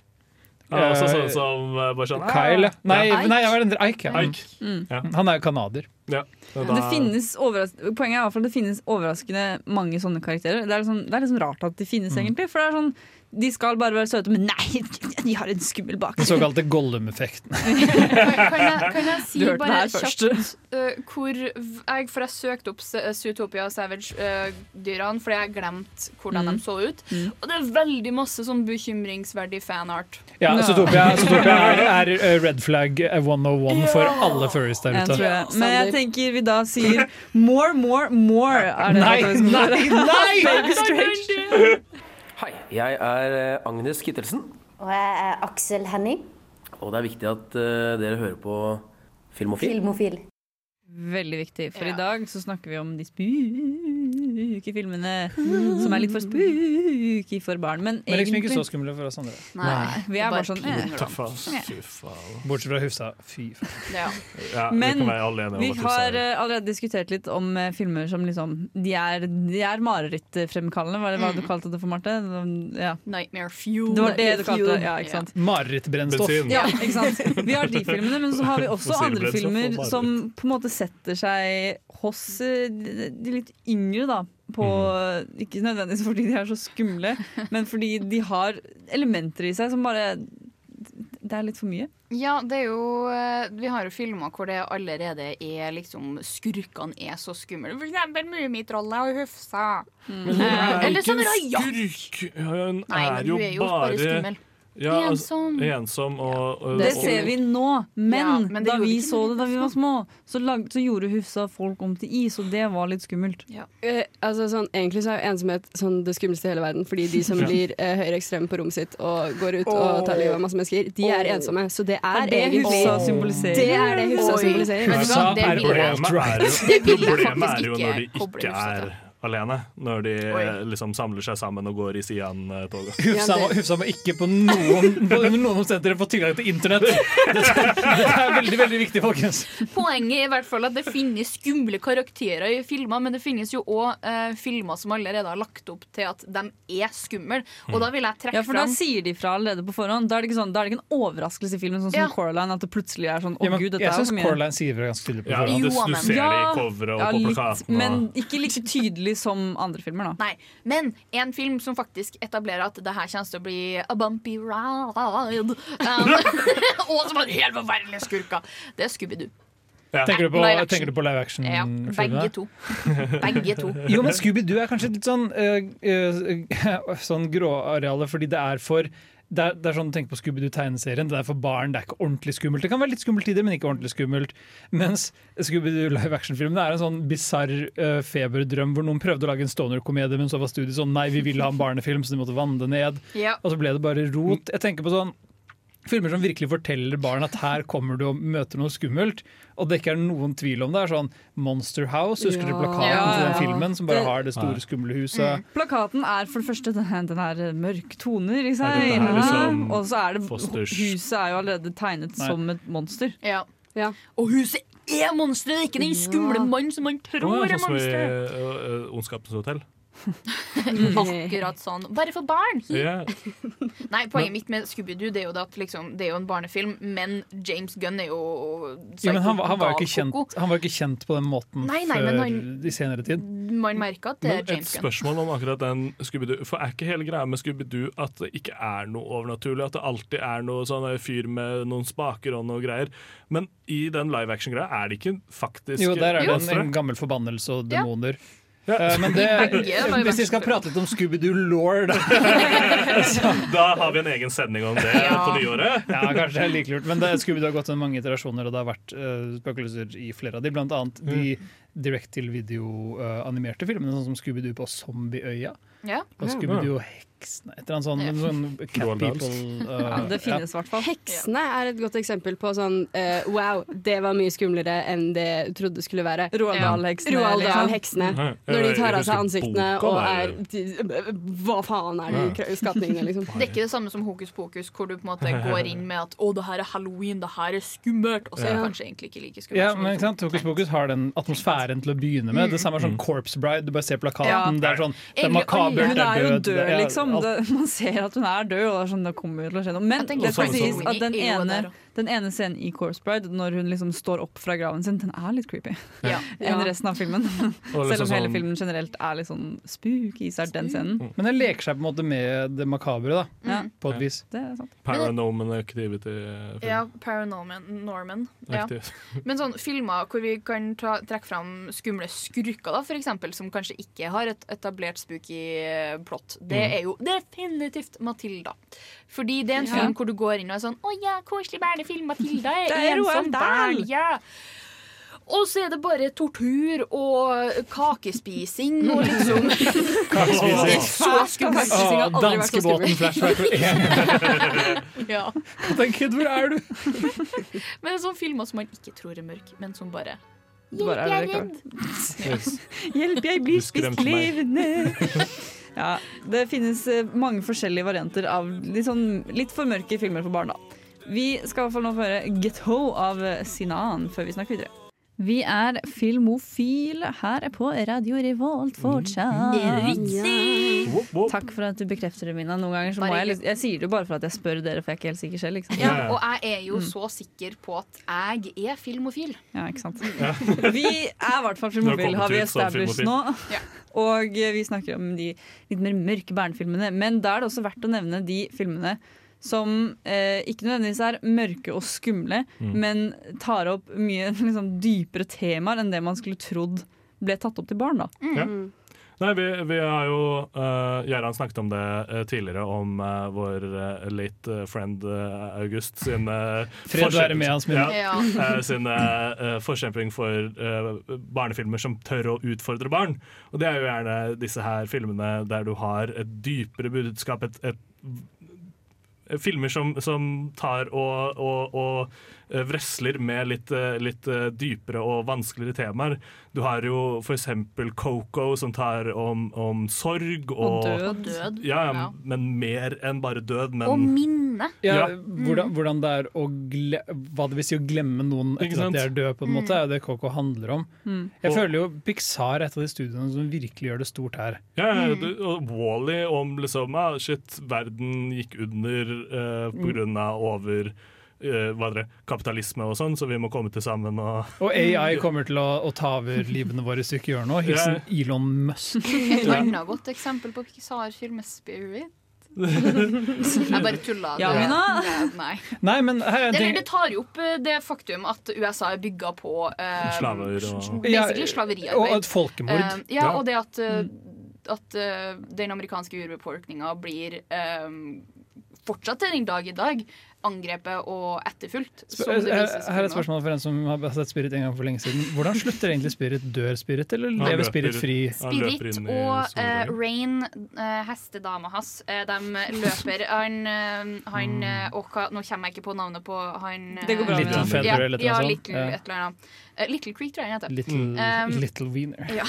Han er også sånn som eh, bare sånn Kyle, ja. Nei, Ja. nei, jeg var den Ike. Ja. Ike. Mm. Ja. Han er jo canadier. Ja. da... Det finnes Poenget er i hvert fall at det finnes overraskende mange sånne karakterer. Det er liksom, det er liksom rart at de finnes, Mm. egentlig. For det er sånn De skal bare være søte, men nei, de har en skummel Den såkalte Gollum-effekten. Kan, kan, jeg, kan jeg si Du hørte det bare her først. kjapt uh, hvor v- jeg, For jeg søkte opp Zootopia og Savage-dyrene fordi jeg glemte hvordan Mm. de så ut. Og det er veldig masse sånn bekymringsverdig fanart. Ja, Zootopia, Zootopia er, er uh, red flag 101 for alle furries der Jeg tror ute. jeg. Men jeg tenker vi da sier more, more, more. Er det Nei, nei, nei! Baby Strange. Hei, jeg er eh, Agnes Kittelsen, Og jeg er Aksel Henning, og det er viktig at uh, dere hører på Filmofil. filmofil. Veldig viktig, for i dag så snakker vi om de spooky filmene som er litt for spooky for barn. Men, Men liksom ikke så skumle for oss andre. Nei, vi er bare sånn eh. Bortsett fra Hufsa. Fy faen. Ja. Ja, Men vi har eh, allerede diskutert litt om eh, filmer som liksom De er, de er marerittfremkallende. Hva, hva du kalte det for, Marte? Ja. Nightmare Fuel. Det var det du kalte det, ja, ikke sant? Marerittbrennstoff. Ja, ikke sant? Vi har de filmene, men så har vi også andre filmer som på en måte setter seg hos eh, de litt yngre, da. På, Ikke nødvendigvis fordi de er så skumle, men fordi de har elementer i seg som bare Det er litt for mye. Ja, det er jo eh, Vi har jo filmer hvor det allerede er liksom Skurkene er så skumle. For eksempel Mummitrollet og Hufsa. Men hun er Eller ikke sånn en skurk. Hun Nei, er jo hun er jo bare bare skummel. Ja, altså, Ensom. ensom og, og Det ser vi nå, men, Ja, men da vi så det da vi var små, så, lag, så gjorde Hufsa folk om til is, og det var litt skummelt. Eh, altså, sånn, egentlig så er jo ensomhet sånn, det skumleste i hele verden. Fordi de som blir eh, høyreekstreme på rommet sitt og går ut og tar livet av masse mennesker, de er ensomme. Så det er, Er det egentlig Hufsa symboliserer? Det er det Hufsa symboliserer. Hufsa Problemet er Det problemet er jo når de ikke er. Alene når de Oi. eh, liksom samler seg sammen og går i Sian-toget. Hufsa Hufsa må ikke på noen, på under noen omstendigheter få tilgang til internett. Dette, dette er veldig veldig viktig, folkens. Poenget er i hvert fall at det finnes skumle karakterer i filmer, men det finnes jo òg uh, filmer som allerede har lagt opp til at de er skumle. Og da vil jeg trekke Ja, for da sier de fra allerede på forhånd. Da er det ikke, sånn, da er det ikke en overraskelse i filmen, sånn som Ja. Coraline, at det plutselig er sånn Å Ja, men gud, dette jeg er jo mye Jeg syns Coraline sier det ganske tydelig på Ja, forhånd. du, du ser det i coveret og ja, på litt, plakaten. men ikke like tydelig som andre filmer, da. Nei, men en film som faktisk etablerer at det her kommer til å bli a bumpy ride, um, og som har helt forferdelige skurker, det er Scooby-Doo. Tenker, du på, tenker du på live action? Ja, begge to. Begge to. Jo, men Scooby-Doo er kanskje litt sånn, øh, øh, sånn gråareale, fordi det er for det er, det er sånn, Tenk på Scooby-Doo-tegneserien. Det er for barn, det er ikke ordentlig skummelt. Det kan være litt skummelt i det, men ikke ordentlig skummelt. Mens Scooby-Doo live action-filmen er en sånn bisarr uh, feberdrøm hvor noen prøvde å lage en stoner-komedie, men så var studiet sånn nei, vi ville ha en barnefilm, så de måtte vanne det ned. Ja. Og så ble det bare rot. Jeg tenker på sånn Filmer som virkelig forteller barn at her kommer du og møter noe skummelt, og det ikke er noen tvil om det. er sånn Monster House, husker du Ja. plakaten Ja, til den filmen som bare har det store, skumle huset? Plakaten er for det første den, den er mørk toner i seg. liksom og så er det Fosters- Huset er jo allerede tegnet Nei. som et monster. Ja. Og huset er monsteret, ikke den skumle mannen som man tror er monsteret! som i monster. øh, øh, Ondskapens hotell. Akkurat sånn. Bare for barn! Yeah. Nei, Poenget mitt med Scooby-Doo Det er jo at liksom, det er jo en barnefilm, men James Gunn er jo ja, men han, var- han, var jo ikke kjent, han var ikke kjent på den måten Nei, nei, før han- i senere tid. Man merker at det Men er James Gunn. spørsmål om akkurat den Scooby-Doo. For er ikke hele greia med Scooby-Doo at det ikke er noe overnaturlig? At det alltid er noe sånn fyr med noen spaker og noe greier? Men i den live action-greia er det ikke faktisk Jo, der er det en, en gammel forbannelse og Ja. Demoner. Eh, Men det, hvis vi skal prate litt om Scooby-Doo-law, da Da har vi en egen sending om det på nyåret. Ja, kanskje det er like lurt. Men Scooby-Doo har gått gjennom mange iterasjoner, og det har vært uh, spøkelser i flere av de. Blant annet de direct-til-video-animerte filmene, sånn som Scooby-Doo på Zombieøya. Ja. Og Scooby-Doo og heksene. Et eller annet sånt. Sånn cat people. uh, Ja, det finnes i hvert fall. Heksene er et godt eksempel på sånn uh, wow, det var mye skumlere enn det du trodde skulle være. Roald Dahl-heksene, Roald liksom. Dahl-heksene. Ja. Når de tar av seg ansiktene boka og er de, Hva faen er de Ja. skapningene, liksom? Det er ikke det samme som Hokus Pokus, hvor du på en måte går inn med at 'å, det her er halloween, det her er skummelt', og så er det Ja. kanskje egentlig ikke like skummelt. Ja, men ikke sant? Hokus Pokus har den atmosfæren til å begynne med. Mm. Det samme er sånn Corpse Bride. Du bare ser plakaten. Ja. Det er sånn Det er makabert, det er er død, det er liksom. Det, man ser at hun er død, og det, er sånn, det kommer til å skje noe. Men det skal sånn sies at den ene. Den ene scenen i Corpse Bride, når hun liksom står opp fra graven sin, den er litt creepy. Ja. Enn Ja. resten av filmen. Selv liksom om hele sånn- filmen generelt er litt sånn spooky, så er den scenen. Men den leker seg på en måte med det makabre, da. Ja. På et vis. Det er sant. Paranorman Activity. Ja, Paranorman Norman. Ja. Men sånn filmer hvor vi kan ta, trekke fram skumle skurker, da, for eksempel, som kanskje ikke har et etablert spooky eh, plott, det Mm. er jo definitivt Matilda. Fordi det er en Ja. film hvor du går inn og er sånn Å ja, koselig barnefilm. Matilda er, Det er ensom barn. Ja. Og så er det bare tortur og kakespising og liksom Kakespising. Så skummelt. Å, Danskebåten-flashback. Ja. Kid, hvor er du? Men det er sånne filmer som man ikke tror er mørke, men som bare Bare Hjelp, er jeg er redd. Hjelp, jeg blir spist levende. Ja, det finnes eh, mange forskjellige varianter av litt, sånn, litt for mørke filmer for barn. da. Vi skal i hvert fall nå få høre Get Ho av eh, Sinan før vi snakker videre. Vi er filmofile her på Radio Revolt fortsatt. Riktig! Takk for at du bekrefter det, Mina. Noen ganger så må jeg, jeg, liksom- jeg sier det jo bare for at jeg spør dere, for jeg er ikke helt sikker selv. Liksom. Ja, og jeg er jo så sikker på at jeg er filmofil. Ja, ikke sant. Vi er i hvert fall filmofil, har vi established nå. Ja. Og eh, vi snakker om de litt mer mørke barnefilmene. Men da er det også verdt å nevne de filmene som eh, ikke nødvendigvis er mørke og skumle, Mm. men tar opp mye liksom, dypere temaer enn det man skulle trodd ble tatt opp til barn. da. Ja. Nei, vi, vi har jo uh, Gjerand snakket om det uh, tidligere, om uh, vår late friend August sin uh, Fred være med hans minne. Ja. sin forkjemping for barnefilmer som tør å utfordre barn. Og det er jo gjerne disse her filmene der du har et dypere budskap, et, et filmer som, som tar og, og, og vresler med litt, eh, litt eh, dypere og vanskeligere temaer. Du har jo eksempel Coco, som tar om, om sorg og, Og død. Ja, ja. men mer enn bare død. Men, Og minne. Ja. Hvordan, hvordan det er å gle hva det vil si å glemme noen etter at de er døde, på en måte, er jo det Coco handler om. Mm. Jeg Og- føler jo Pixar er et av de studiene som virkelig gjør det stort her. Ja, Mm. du- og Wall-E om liksom ah, Shit, verden gikk under eh, på Mm. grunn av over eh, hva er det, kapitalisme og sånn, så vi må komme til sammen og Og AI kommer til å, å ta over livene våre hvis vi ikke gjør noe. Hilsen Elon Musk. Et annet godt eksempel på Pixar-film er Spirit. Jeg bare tulla. Ja, Det- det- Nei. Nei, men her er en ting det tar jo opp eh, det faktum at USA er bygga på eh, Slaver og- Basically Ja, slaveriarbeid. og et folkemord. Eh, ja, og det at, eh, at uh, den amerikanske urbefolkninga blir um, fortsatt til den dag i dag angrepet og etterfulgt. Det her, er et spørsmål for en som har sett Spirit en gang for lenge siden. Hvordan slutter egentlig Spirit? Dør Spirit, eller Han lever Spirit fri? Spirit og uh, Rain, uh, hestedama hans, uh, de løper Han, eh, han eh, og hva, Nå kommer jeg ikke på navnet på han eh, Det går bra. Little Feather ja, eller noe ja, sånt. Little, Ja. et eller annet. Eh, Little Creek, tror jeg han heter. Little, Um, little Wiener. Ja.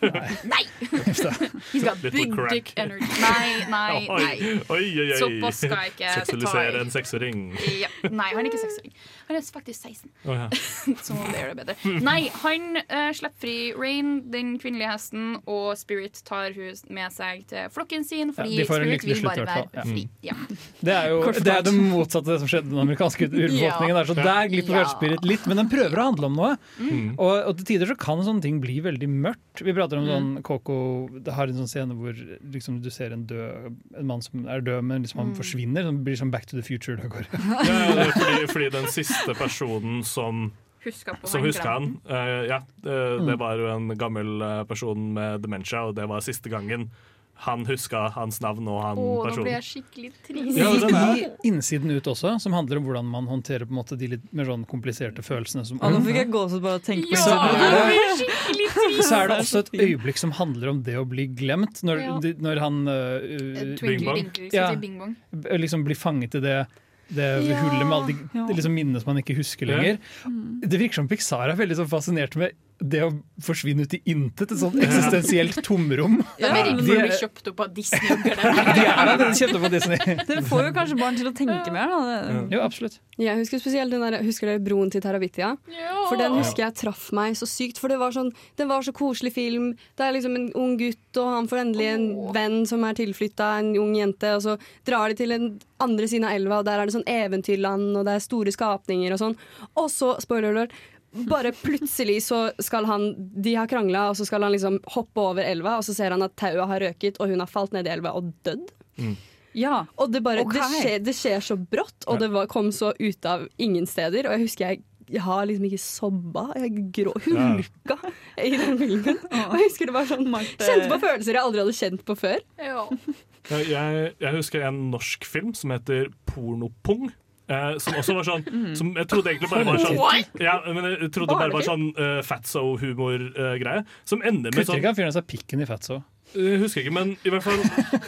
Nei! He's got Little big crack. dick energy. Nei, nei, nei. Såpass skal jeg ikke ta Seksualisere i. en seksåring. Ja. Nei, han er ikke seksåring. Han er faktisk 16. Oh, ja. Som om det gjør det bedre. Nei, han uh, slipper fri Rain, den kvinnelige hesten, og Spirit tar hun med seg til flokken sin, fordi ja, Spirit vil bare være fri. Ja. Det er jo det, er det motsatte av det som skjedde med den amerikanske urbefolkningen. Der, Så der glipper Ja. Spirit litt, men den prøver å handle om noe. Mm. Og, og til tider så kan sånne ting bli veldig mørkt. Vi prater om Mm. sånn Coco Det har en sånn scene hvor liksom, du ser en død En mann som er død, men liksom han Mm. forsvinner. Som blir sånn Back to the Future. Ja, det er fordi, fordi den siste personen som Husker på som huska han, Uh, ja, uh, Mm. det var jo en gammel eh, person med demensia, og det var siste gangen han huska hans navn og han Å, nå personen. ble jeg skikkelig trist. Ja, I Innsiden ut også, som handler om hvordan man håndterer på en måte de litt mer sånn kompliserte følelsene. Som Å, nå fikk jeg gåsehud bare av å tenke på ja, det. trist. Så er det også et øyeblikk som handler om det å bli glemt. Når, Ja. når han uh, Twinkle jeg si Bing Bong? Ja, liksom blir fanget i det, det Ja. hullet med alle de, Ja. liksom minnene som man ikke husker Ja. lenger. Mm. Det virker som Pixar er veldig sånn fascinert med det å forsvinne ut i intet. Et sånt eksistensielt tomrom. Det er redd De for å er- bli kjøpt opp av Disney. De er det, de kjøpte på Disney. Det får jo kanskje barn til å tenke mer, da. Det- Jo, absolutt. Jeg husker spesielt den der, husker dere Broen til Taravitia? For den husker jeg traff meg så sykt. For det var sånn, den var så koselig film. Det er liksom en ung gutt, og han får endelig en venn som er tilflytta, en ung jente. Og så drar de til den andre siden av elva, og der er det sånn eventyrland, og det er store skapninger og sånn. Og så, spoiler alert, bare plutselig så skal han De har krangla, og så skal han liksom hoppe over elva, og så ser han at tauet har røket, og hun har falt ned i elva og dødd. Ja. Og det, bare, okay. det, skjer, det skjer så brått, og det var, kom så ut av ingen steder. Og jeg husker jeg, jeg har liksom ikke sobba. Jeg grå, hulka i den filmen. Og jeg husker det var sånn Kjente på følelser jeg aldri hadde kjent på før. Ja. Jeg, jeg husker en norsk film som heter Pornopung. Eh, som også var sånn Som jeg trodde egentlig bare var sånn ja, men Jeg trodde bare var sånn uh, fatso-humor-greie. som ender med Kutter sånn ikke han fyren seg pikken i Fatso? Jeg husker ikke, men i hvert fall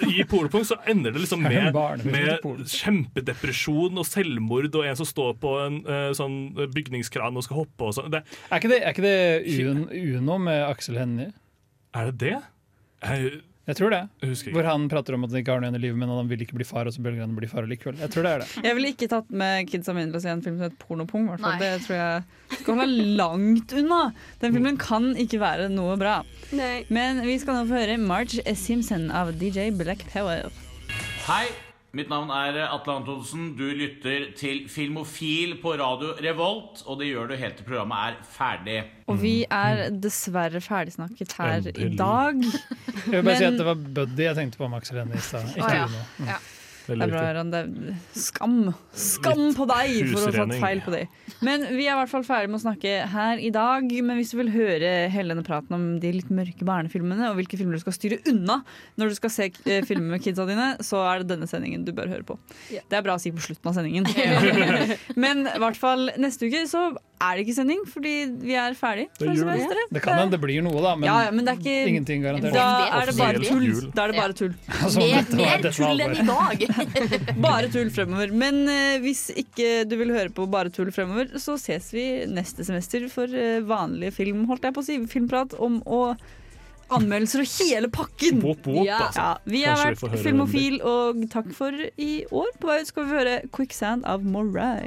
i Polepunkt så ender det liksom med, med kjempedepresjon og selvmord og en som står på en uh, sånn bygningskran og skal hoppe og sånn. Er ikke det, er ikke det Uno med Aksel Hennie? Er det det? Jeg, Jeg tror det. Jeg. Hvor han prater om at han ikke har noe igjen i livet, men han vil ikke bli far, og så velger han bli far likevel. Jeg tror det er det. Jeg ville ikke tatt med kidsa mine til å se en film som heter Pornopung. Det tror jeg skal holde langt unna. Den filmen kan ikke være noe bra. Nei. Men vi skal nå få høre Marge Simpson av DJ Black Power. Hei, mitt navn er Atle Antonsen. Du lytter til Filmofil på radio Revolt, og det gjør du helt til programmet er ferdig. Og vi er dessverre ferdigsnakket her i dag. Jeg vil bare si at det var Buddy jeg tenkte på med Aksel Hennie i stad. Ikke ah, ja. Uno. Mm. Ja. Det er bra. Det skam. Skam på deg for å ha tatt feil på det. Men vi er i hvert fall ferdig med å snakke her i dag. Men hvis du vil høre hele denne praten om de litt mørke barnefilmene, og hvilke filmer du skal styre unna når du skal se eh, filmer med kidsa dine, så er det denne sendingen du bør høre på. Det er bra å si på slutten av sendingen. Men i hvert fall neste uke så er det ikke sending, fordi vi er ferdig Det for er semesteret. Det kan hende det blir noe, da, men, ja, ja, men det er ikke, ingenting garantert. Da er det bare tull. Da er det bare tull. Altså, Mer- dette mer dette tull enn i dag. bare tull fremover. Men uh, hvis ikke du vil høre på bare tull fremover, så ses vi neste semester for uh, vanlige film, holdt jeg på å si, filmprat om å Anmeldelser og hele pakken! Bop, bop, ja. altså. Ja, vi har vi vært Filmofil, og takk for i år. På vei ut skal vi høre 'Quicksand' av Moray.